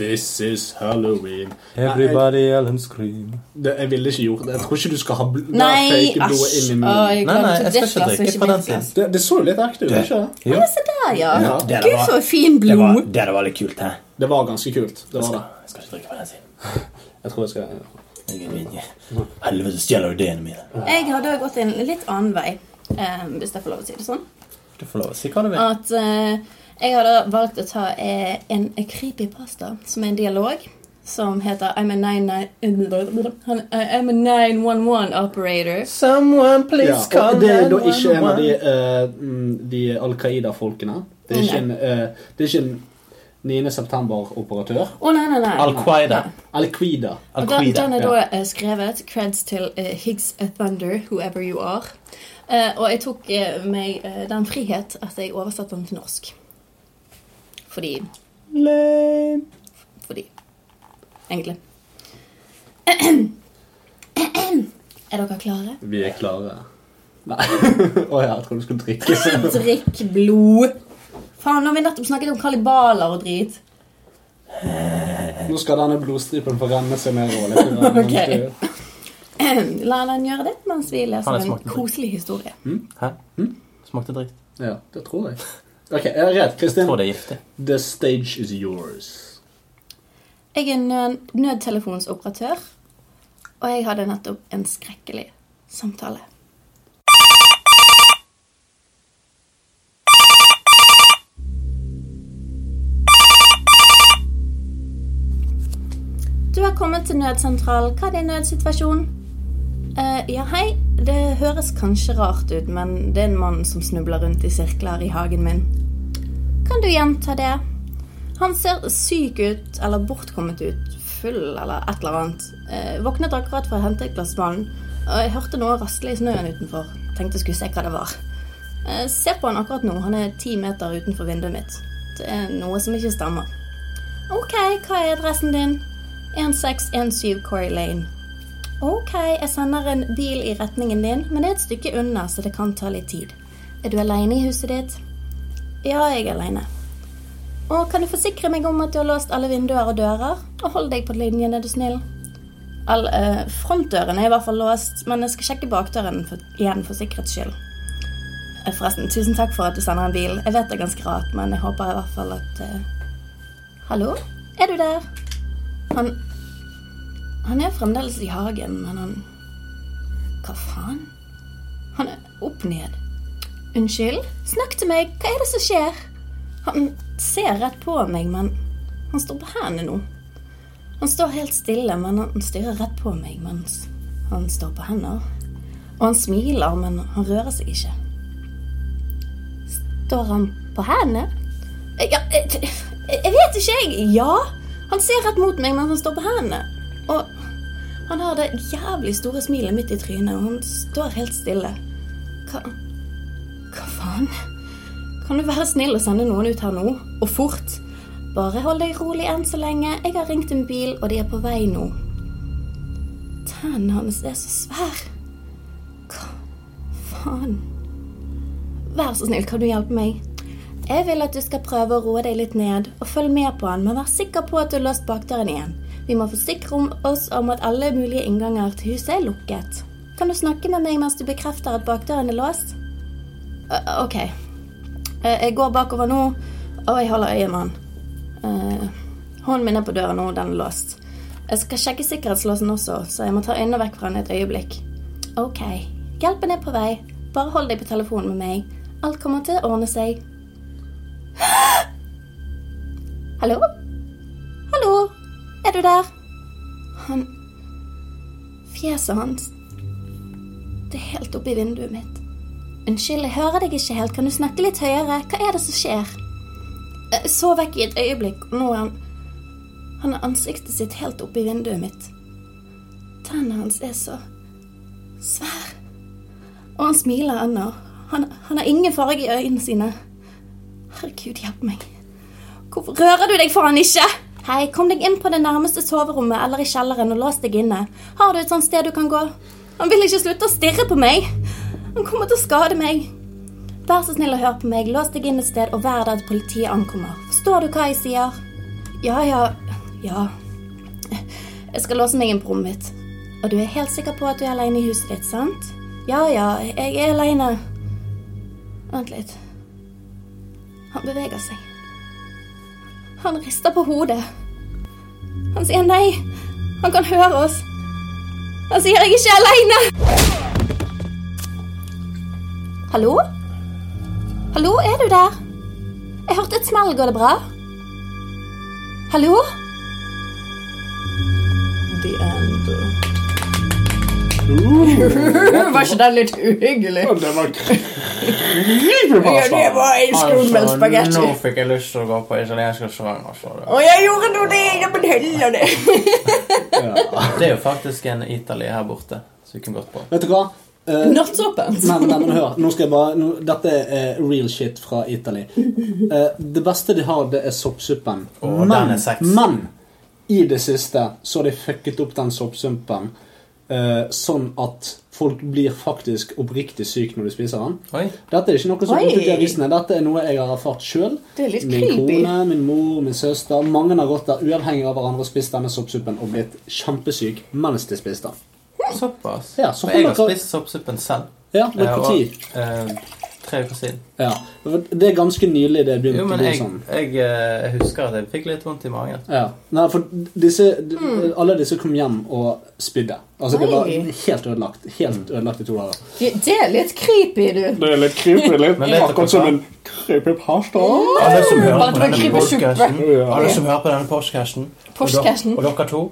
This is Halloween. Everybody else scream. Det, jeg ville ikke gjort det. Jeg tror ikke du skal ha bl Nei, fake blodet æsj. inn i Å, munnen. jeg Nei, nei, jeg skal ikke drikke på den siden. Det, det så jo litt ekte ut, ikke det? Ja, se der, ja. Ja, det Gud, så fin det var, blod. det var litt kult, hæ? Det var ganske kult. Det var det. Jeg skal ikke drikke på den siden. Jeg tror jeg skal Jeg. Helvete, stjeler du ideene mine. Jeg hadde gått en litt annen vei, eh, hvis jeg får lov å si det sånn. Du får lov å si hva du vil. At eh, jeg hadde valgt å ta eh, en creepypasta som er en dialog. Som heter I'm a 99 I'm a 911 operator. Someone ja, come Det er da ikke en av de, eh, mm, de Al Qaida-folkene. Det er ikke en, eh, det er ikke en 9. september-operatør. Oh, nei, nei, nei. Al-Qaida. Al-Qaida. Al den, den er da ja. skrevet creds til uh, Higgs Thunder, whoever you are. Uh, og jeg tok uh, meg eh, den frihet at jeg oversatte den til norsk. Fordi Lame. Fordi Egentlig. Er dere klare? Vi er klare. Nei. Å ja, jeg tror du skulle drikke. så- Drikk blod. Faen, nå har vi nettopp snakket om kalibaler og drit. Nå skal denne blodstripen få renne seg nedover litt. grann, mens Ok. du- La den gjøre det mens vi leser en koselig historie. Hæ? Smakte dritt. Ja, det tror jeg. Ok, jeg er redd. Kristin. Tror det er giftig. The stage is yours. Jeg er nød nødtelefonsoperatør, og jeg hadde nettopp en skrekkelig samtale. Du har kommet til nødsentralen. Hva er din nødsituasjon? Uh, ja, hei. Det høres kanskje rart ut, men det er en mann som snubler rundt i sirkler i hagen min. Kan du gjenta det? Han ser syk ut, eller bortkommet ut, full eller et eller annet. Uh, våknet akkurat for å hente et glass vann, og jeg hørte noe rasle i snøen utenfor. Tenkte jeg skulle se hva det var. Uh, se på han akkurat nå, han er ti meter utenfor vinduet mitt. Det er noe som ikke stemmer. Ok, hva er adressen din? 1617 Corey Lane. Ok, jeg sender en bil i retningen din, men det er et stykke unna, så det kan ta litt tid. Er du aleine i huset ditt? Ja, jeg er aleine. Og kan du forsikre meg om at du har låst alle vinduer og dører? Og hold deg på linjen, er du snill? All, eh, frontdøren er i hvert fall låst, men jeg skal sjekke bakdøren for, igjen for sikkerhets skyld. Eh, Forresten, tusen takk for at du sender en bil. Jeg vet det er ganske rart, men jeg håper i hvert fall at eh, Hallo? Er du der? Han Han er fremdeles i hagen, men han Hva faen? Han er opp ned. Unnskyld? Snakk til meg! Hva er det som skjer? Han ser rett på meg, men han står på hendene nå. Han står helt stille, men han stirrer rett på meg mens han står på hender. Og han smiler, men han rører seg ikke. Står han på hendene? Ja, jeg, vet ikke, jeg. Ja. Han ser rett mot meg mens han står på hendene. Og han har det jævlig store smilet midt i trynet, og han står helt stille. Hva Hva faen? Kan du være snill og sende noen ut her nå? Og fort. Bare hold deg rolig enn så lenge. Jeg har ringt en bil, og de er på vei nå. Tennene hans er så svære. Hva faen? Vær så snill, kan du hjelpe meg? Jeg vil at du skal prøve å roe deg litt ned, og følge med på han, men vær sikker på at du har låst bakdøren igjen. Vi må forsikre oss om at alle mulige innganger til huset er lukket. Kan du snakke med meg mens du bekrefter at bakdøren er låst? Uh, ok. Uh, jeg går bakover nå, og jeg holder øye med han. Uh, hånden min er på døra nå, den er låst. Jeg skal sjekke sikkerhetslåsen også, så jeg må ta øynene vekk fra han et øyeblikk. Ok, hjelpen er på vei. Bare hold deg på telefonen med meg. Alt kommer til å ordne seg. Hallo? Hallo? Er du der? Han Fjeset hans Det er helt oppi vinduet mitt. Unnskyld, jeg hører deg ikke helt. Kan du snakke litt høyere? Hva er det som skjer? Jeg så vekk i et øyeblikk, og nå er han Han har ansiktet sitt helt oppi vinduet mitt. Tennene hans er så svære. Og han smiler ennå. Han, han har ingen farge i øynene sine. Herregud, hjelp meg. Hvorfor rører du deg faen ikke? Hei, kom deg inn på det nærmeste soverommet eller i kjelleren og lås deg inne. Har du et sånt sted du kan gå? Han vil ikke slutte å stirre på meg. Han kommer til å skade meg. Vær så snill å høre på meg. Lås deg inn et sted og vær der til politiet ankommer. Forstår du hva jeg sier? Ja, ja, ja. Jeg skal låse meg inn på rommet mitt. Og du er helt sikker på at du er alene i huset ditt, sant? Ja, ja, jeg er alene. Vent litt. Han beveger seg. Han rister på hodet. Han sier nei. Han kan høre oss. Han sier jeg ikke er aleine. Hallo? Hallo, er du der? Jeg hørte et smell. Går det bra? Hallo? The end. Var ikke den litt uhyggelig? Ja, det var Ja, creepypasta. det var en skummel spagetti. nå fikk jeg lyst til å gå på italiensk restaurant. Altså. Og jeg gjorde nå det! Ja, men heller det. Det er jo faktisk en Italy her borte, som vi kunne gått på. Vet du hva? Uh, Nattsåpent. Nei, nei, men hør. Nå skal jeg bare, nå, dette er real shit fra Italy. Uh, det beste de har, det er soppsuppen. Oh, men, er men i det siste så har de fucket opp den soppsuppen eh, sånn at folk blir faktisk oppriktig syk når de spiser den. Oi. Dette er ikke noe som er ute i avisene. Dette er noe jeg har erfart sjøl. Er Min creepy. kone, min mor, min søster. Mange har gått der uavhengig av hverandre og spist denne soppsuppen og blitt kjempesyk mens de spiste den. Såpass. Ja, så jeg har spist soppsuppen selv. Ja, men Eh, på eh, tre uker siden. Ja. Det er ganske nylig det begynte å men bli jeg, sånn. jeg, eh, jeg husker at jeg fikk litt vondt i magen. Ja. Nei, for disse, mm. alle disse kom hjem og spydde. Altså, det var helt ødelagt. Helt ødelagt i to dager. Det er litt creepy, du. Det er litt creepy. Litt akkurat som en creepypasta. Alle som hører på denne podcasten, alle som hører på denne podcasten, og, dere- og dere to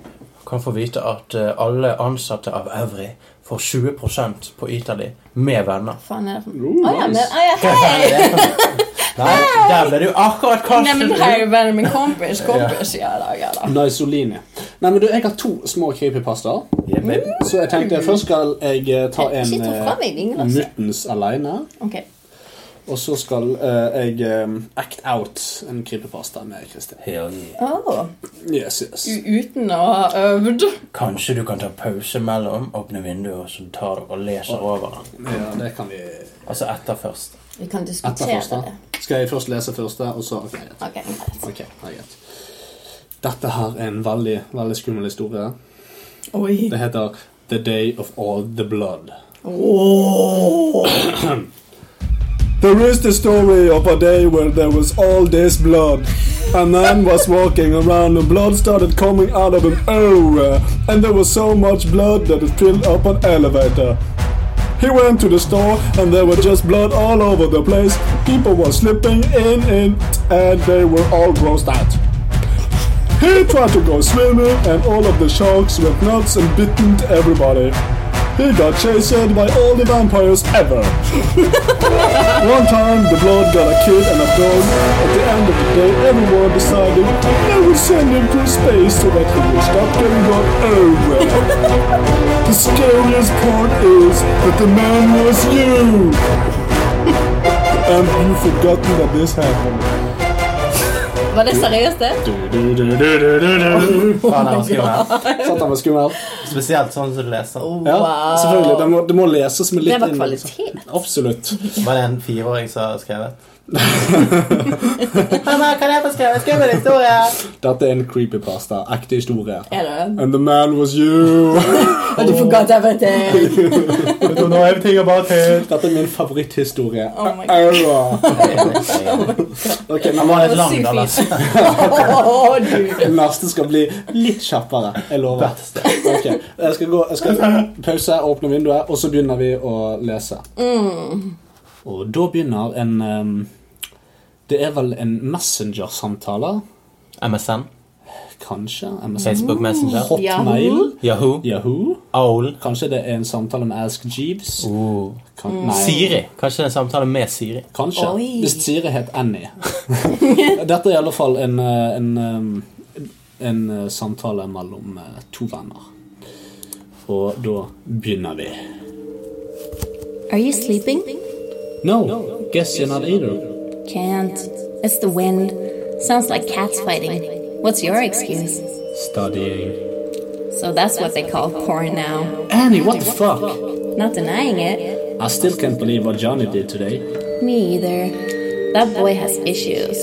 kan få vite at eh, alle ansatte av Evry får 20% på Italy med venner. faen er det for Oh, ja, men nice. ja, hei! er? Nei, der ble du akkurat Nei, men kastet hei, ut. vennen min. Kompis, kompis. Ja da, ja da. Naisolini. Nei, men du, jeg har to små creepypastaer. Yeah. Så jeg tenkte først skal jeg eh, ta en eh, muttens aleine. Ok. Og så skal eh, jeg um, act out en creepypasta med Kristin. Hell yeah. Oh. Yes, yes. uten å ha øvd. Kanskje du kan ta pause mellom, åpne vinduet, og så tar dere og leser over den. Ja, det kan vi Altså etter først. Vi kan diskutere det. Skal jeg først lese første, og så Ok, greit. Okay, greit. Ok, det er. Dette her er en veldig, veldig skummel historie. Oi. Det heter The Day of All the Blood. There is the story of a day where there was all this blood. A man was walking around and blood started coming out of him everywhere. And there was so much blood that it filled up an elevator. He went to the store and there was just blood all over the place. People were slipping in it and they were all grossed out. He tried to go swimming and all of the sharks went nuts and bitten everybody. He got chased by all the vampires ever. One time the blood got a kid and a dog. At the end of the day everyone decided they would send him to space so that he would stop getting blood oh, everywhere. The scariest part is that the man was you. and you've forgotten that this happened. Var det seriøst, det? Faen, det var skummelt. Satt han var skummel? Spesielt sånn som du leser. Ja, selvfølgelig. Det må, det må leses med litt Det var inn- kvalitet. Absolutt. Var det en fireåring som har skrevet? Mamma, kan jeg få skrevet skummel historie? Dette er en creepypasta. Ekte historie. Er det? And the man was you. Og du forgot everything. Nå er ting bare til. Dette er min favoritthistorie. Oh my god. Ok, nå men var litt Det langt, du. neste skal bli litt kjappere. Jeg lover. Ok, Jeg skal gå, jeg skal pause, åpne vinduet, og så begynner vi å lese. Og da begynner en em, Det er vel en messenger-samtale? MSN. Kanskje? MSN? Facebook Messenger. Hotmail? Yahoo. Yahoo? Owl. Kanskje det er en samtale med Ask Jeeves? Oh. Kan, mm. Siri. Kanskje det er en samtale med Siri. Kanskje. Oi. Hvis Siri het Annie. Dette er i alle fall en, en, en, eh, en eh, samtale mellom eh, to venner. Og da begynner vi. Are you sleeping? No, guess you're not either. Can't. It's the wind. Sounds like cats fighting. What's your excuse? Studying. So that's what they call porn now. Annie, what the fuck? Not denying it. I still can't believe what Johnny did today. Me either. That boy has issues.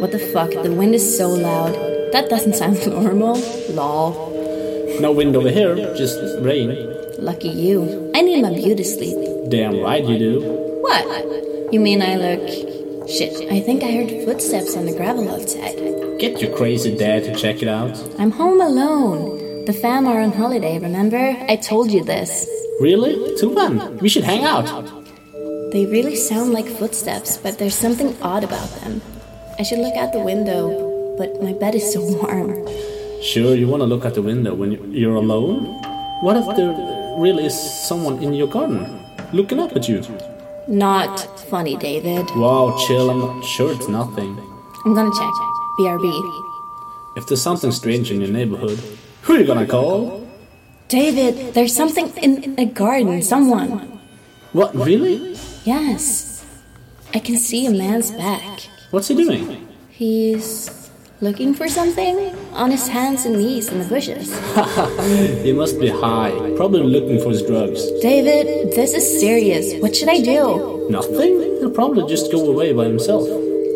What the fuck? The wind is so loud. That doesn't sound normal. Lol. No wind over here, just rain. Lucky you. I need my beauty sleep. Damn right you do. What? You mean I look. Shit, I think I heard footsteps on the gravel outside. Get your crazy dad to check it out. I'm home alone. The fam are on holiday, remember? I told you this. Really? To when? We should hang out. They really sound like footsteps, but there's something odd about them. I should look out the window, but my bed is so warm. Sure, you want to look out the window when you're alone? What if there really is someone in your garden looking up at you? Not funny, David. Wow, chill, I'm not sure it's nothing. I'm gonna check. BRB. If there's something strange in your neighborhood, who are you gonna call? David, there's something in a garden. Someone. What, really? Yes. I can see a man's back. What's he doing? He's looking for something on his hands and knees in the bushes. He must be high, probably looking for his drugs. David, this is serious. What should I do? Nothing? He'll probably just go away by himself.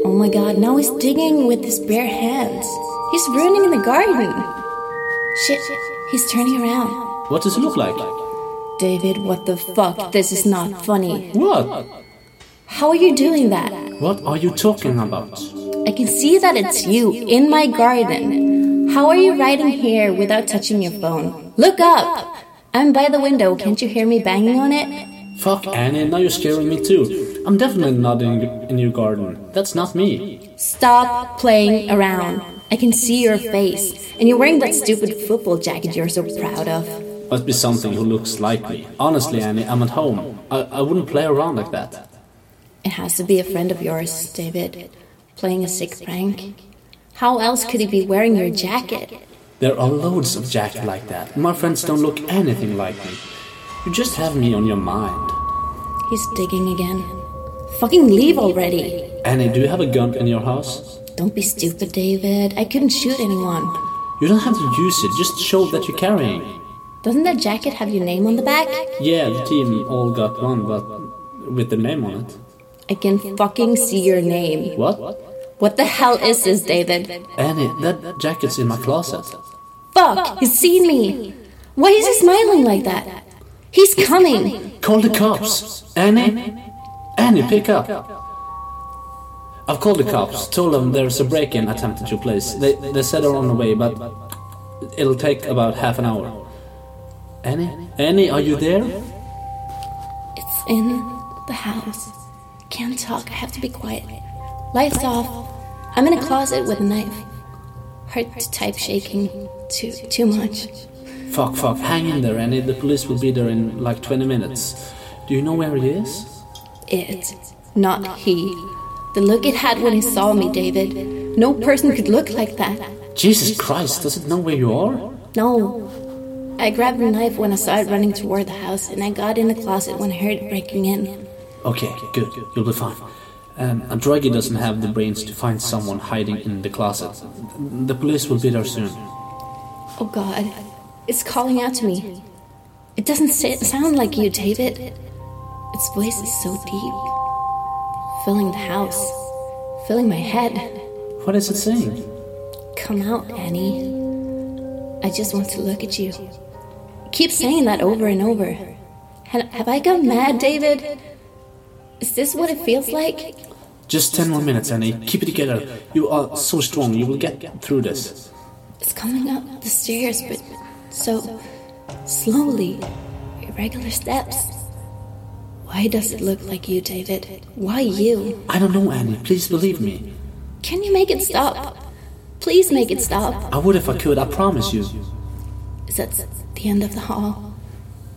Oh my god, now he's digging with his bare hands. He's ruining the garden. Shit, he's turning around. What does it look like? David, what the fuck? This is not funny. What? How are you doing that? What are you talking about? I can see that it's you in my garden. How are you writing here without touching your phone? Look up! I'm by the window. Can't you hear me banging on it? Fuck, Annie, now you're scaring me too. I'm definitely not in, in your garden. That's not me. Stop playing around. I can see your face. And you're wearing that stupid football jacket you're so proud of. Must be something who looks like me. Honestly, Annie, I'm at home. I, I wouldn't play around like that. It has to be a friend of yours, David. Playing a sick prank. How else could he be wearing your jacket? There are loads of jackets like that. My friends don't look anything like me. You just have me on your mind. He's digging again. Fucking leave already. Annie, do you have a gun in your house? Don't be stupid, David. I couldn't shoot anyone. You don't have to use it, just show that you're carrying. Doesn't that jacket have your name on the back? Yeah, the team all got one, but with the name on it. I can fucking see your name. What? What the hell is this, David? Annie, that jacket's in my closet. Fuck! He's seen me! Why is he smiling like that? He's coming! Call the cops. Annie? Annie, pick up. I've called the cops, told them there's a break-in attempt at your place. They, they said they're on the way, but it'll take about half an hour. Annie? Annie, are you there? It's in the house. Can't talk, I have to be quiet. Lights off. I'm in a closet with a knife. Heart to type shaking too too much. Fuck, fuck, hang in there, Annie. The police will be there in like 20 minutes. Do you know where he is? It, not he. The look it had when it saw me, David. No person could look like that. Jesus Christ, does it know where you are? No. I grabbed a knife when I saw it running toward the house, and I got in the closet when I heard it breaking in. Okay, good. You'll be fine. Um, a druggie doesn't have the brains to find someone hiding in the closet. The police will be there soon. Oh God, it's calling out to me. It doesn't sa- sound like you, David. Its voice is so deep, filling the house, filling my head. What is it saying? Come out, Annie. I just want to look at you. Keep saying that over and over. Have I gone mad, David? Is this what it feels like? Just 10 more minutes, Annie. Keep it together. You are so strong. You will get through this. It's coming up the stairs, but so slowly, irregular steps. Why does it look like you, David? Why you? I don't know, Annie. Please believe me. Can you make it stop? Please make it stop. I would if I could, I promise you. Is that the end of the hall?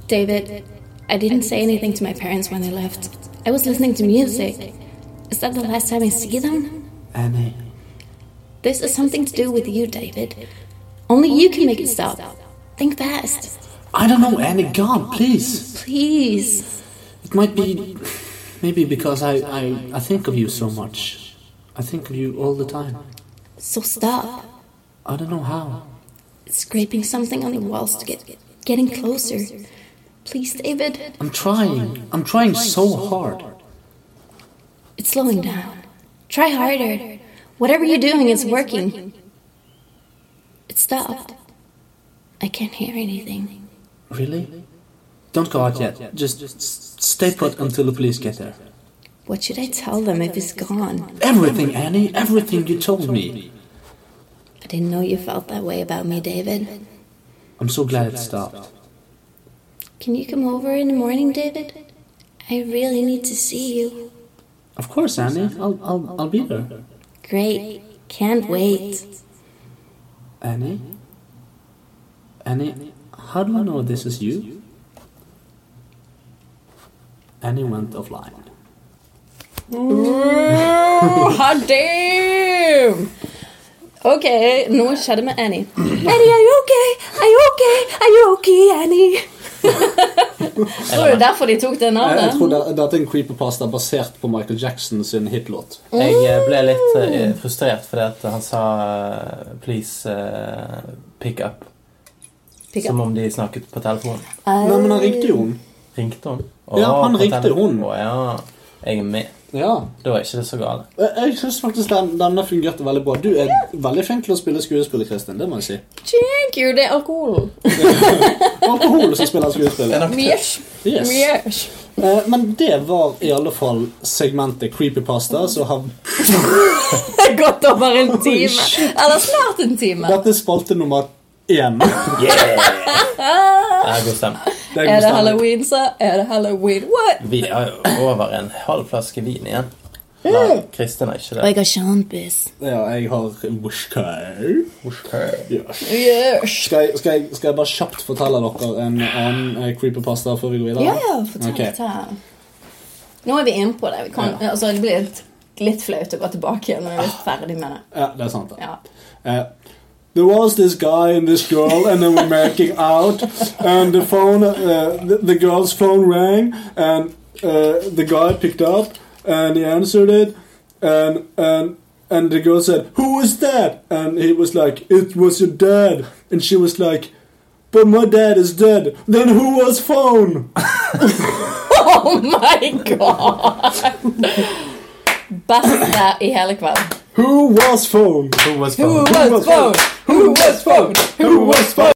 David, I didn't say anything to my parents when they left. I was listening to music. Is that the last time I see them? Annie. This has something to do with you, David. Only you can make it stop. Think fast. I don't know, Annie. God, please. Please. It might be. Maybe because I, I, I think of you so much. I think of you all the time. So stop. I don't know how. Scraping something on the walls to get getting closer. Please, David. I'm trying. I'm trying so hard. It's slowing down. Try harder. Whatever you're doing is working. It stopped. I can't hear anything. Really? Don't go out yet. Just stay put until the police get there. What should I tell them if it's gone? Everything, Annie. Everything you told me. I didn't know you felt that way about me, David. I'm so glad it stopped. Can you come over in the morning, David? I really need to see you. Of course, Annie. I'll, I'll, I'll be there. Great. Can't wait. Annie? Annie, how do I know this is you? Annie went offline. Hot damn! Ok, nå skjedde med Annie. Annie, are you okay? Are you okay? Are you okay, Annie? Tror du derfor de tok det Jeg, jeg tror tror det, er en creeperpasta basert på Michael Jackson sin hitlåt. Jeg eh, ble litt eh, frustrert fordi at han sa eh, 'please pick up'. Pick up. Som om de snakket på telefonen. Nei, men han ringte jo hun. Ringte hun? Ja, han på ringte telefon. hun. Å, ja. Jeg er med. Ja. Da er ikke det så galt. Jeg, jeg syns faktisk den, denne fungerte veldig bra. Du er veldig flink til å spille skuespiller, Kristin. Det må jeg si. Thank you, det er alkohol. Alkohol som spiller skuespiller. Mjøsj. Yes. Mjøs. Eh, men det var i alle fall segmentet creepypasta. Så har Det er gått over en time. Eller snart en time. Dette er spalte nummer én. Det er god stemning. Det Er god det halloween, så er det halloween. What? Vi har jo over en halv flaske vin igjen. Nei, Kristin er ikke Og det. jeg har sjampis. Ja, jeg har whisky. Ja. Yes. Skal, jeg, skal, jeg, skal jeg bare kjapt fortelle dere en annen eh, creepypasta før vi går videre? Ja, ja, fortell. okay. Nå er vi inne på det. Vi kan, altså, det blir litt, litt flaut å gå tilbake igjen når vi er ferdig med det. Ja, det er sant. Ja. Uh, there was this guy and this girl, and they were making out, and the phone, uh, the, the girl's phone rang, and uh, the guy picked up, and he answered it, and and and the girl said, "Who was that?" And he was like, "It was your dad," and she was like. But my dad is dead. Then who was phone? Oh my god! Beste i hele kvelden. Who was phone? Who was phone? Who was phone? Who was phone? Who was phone?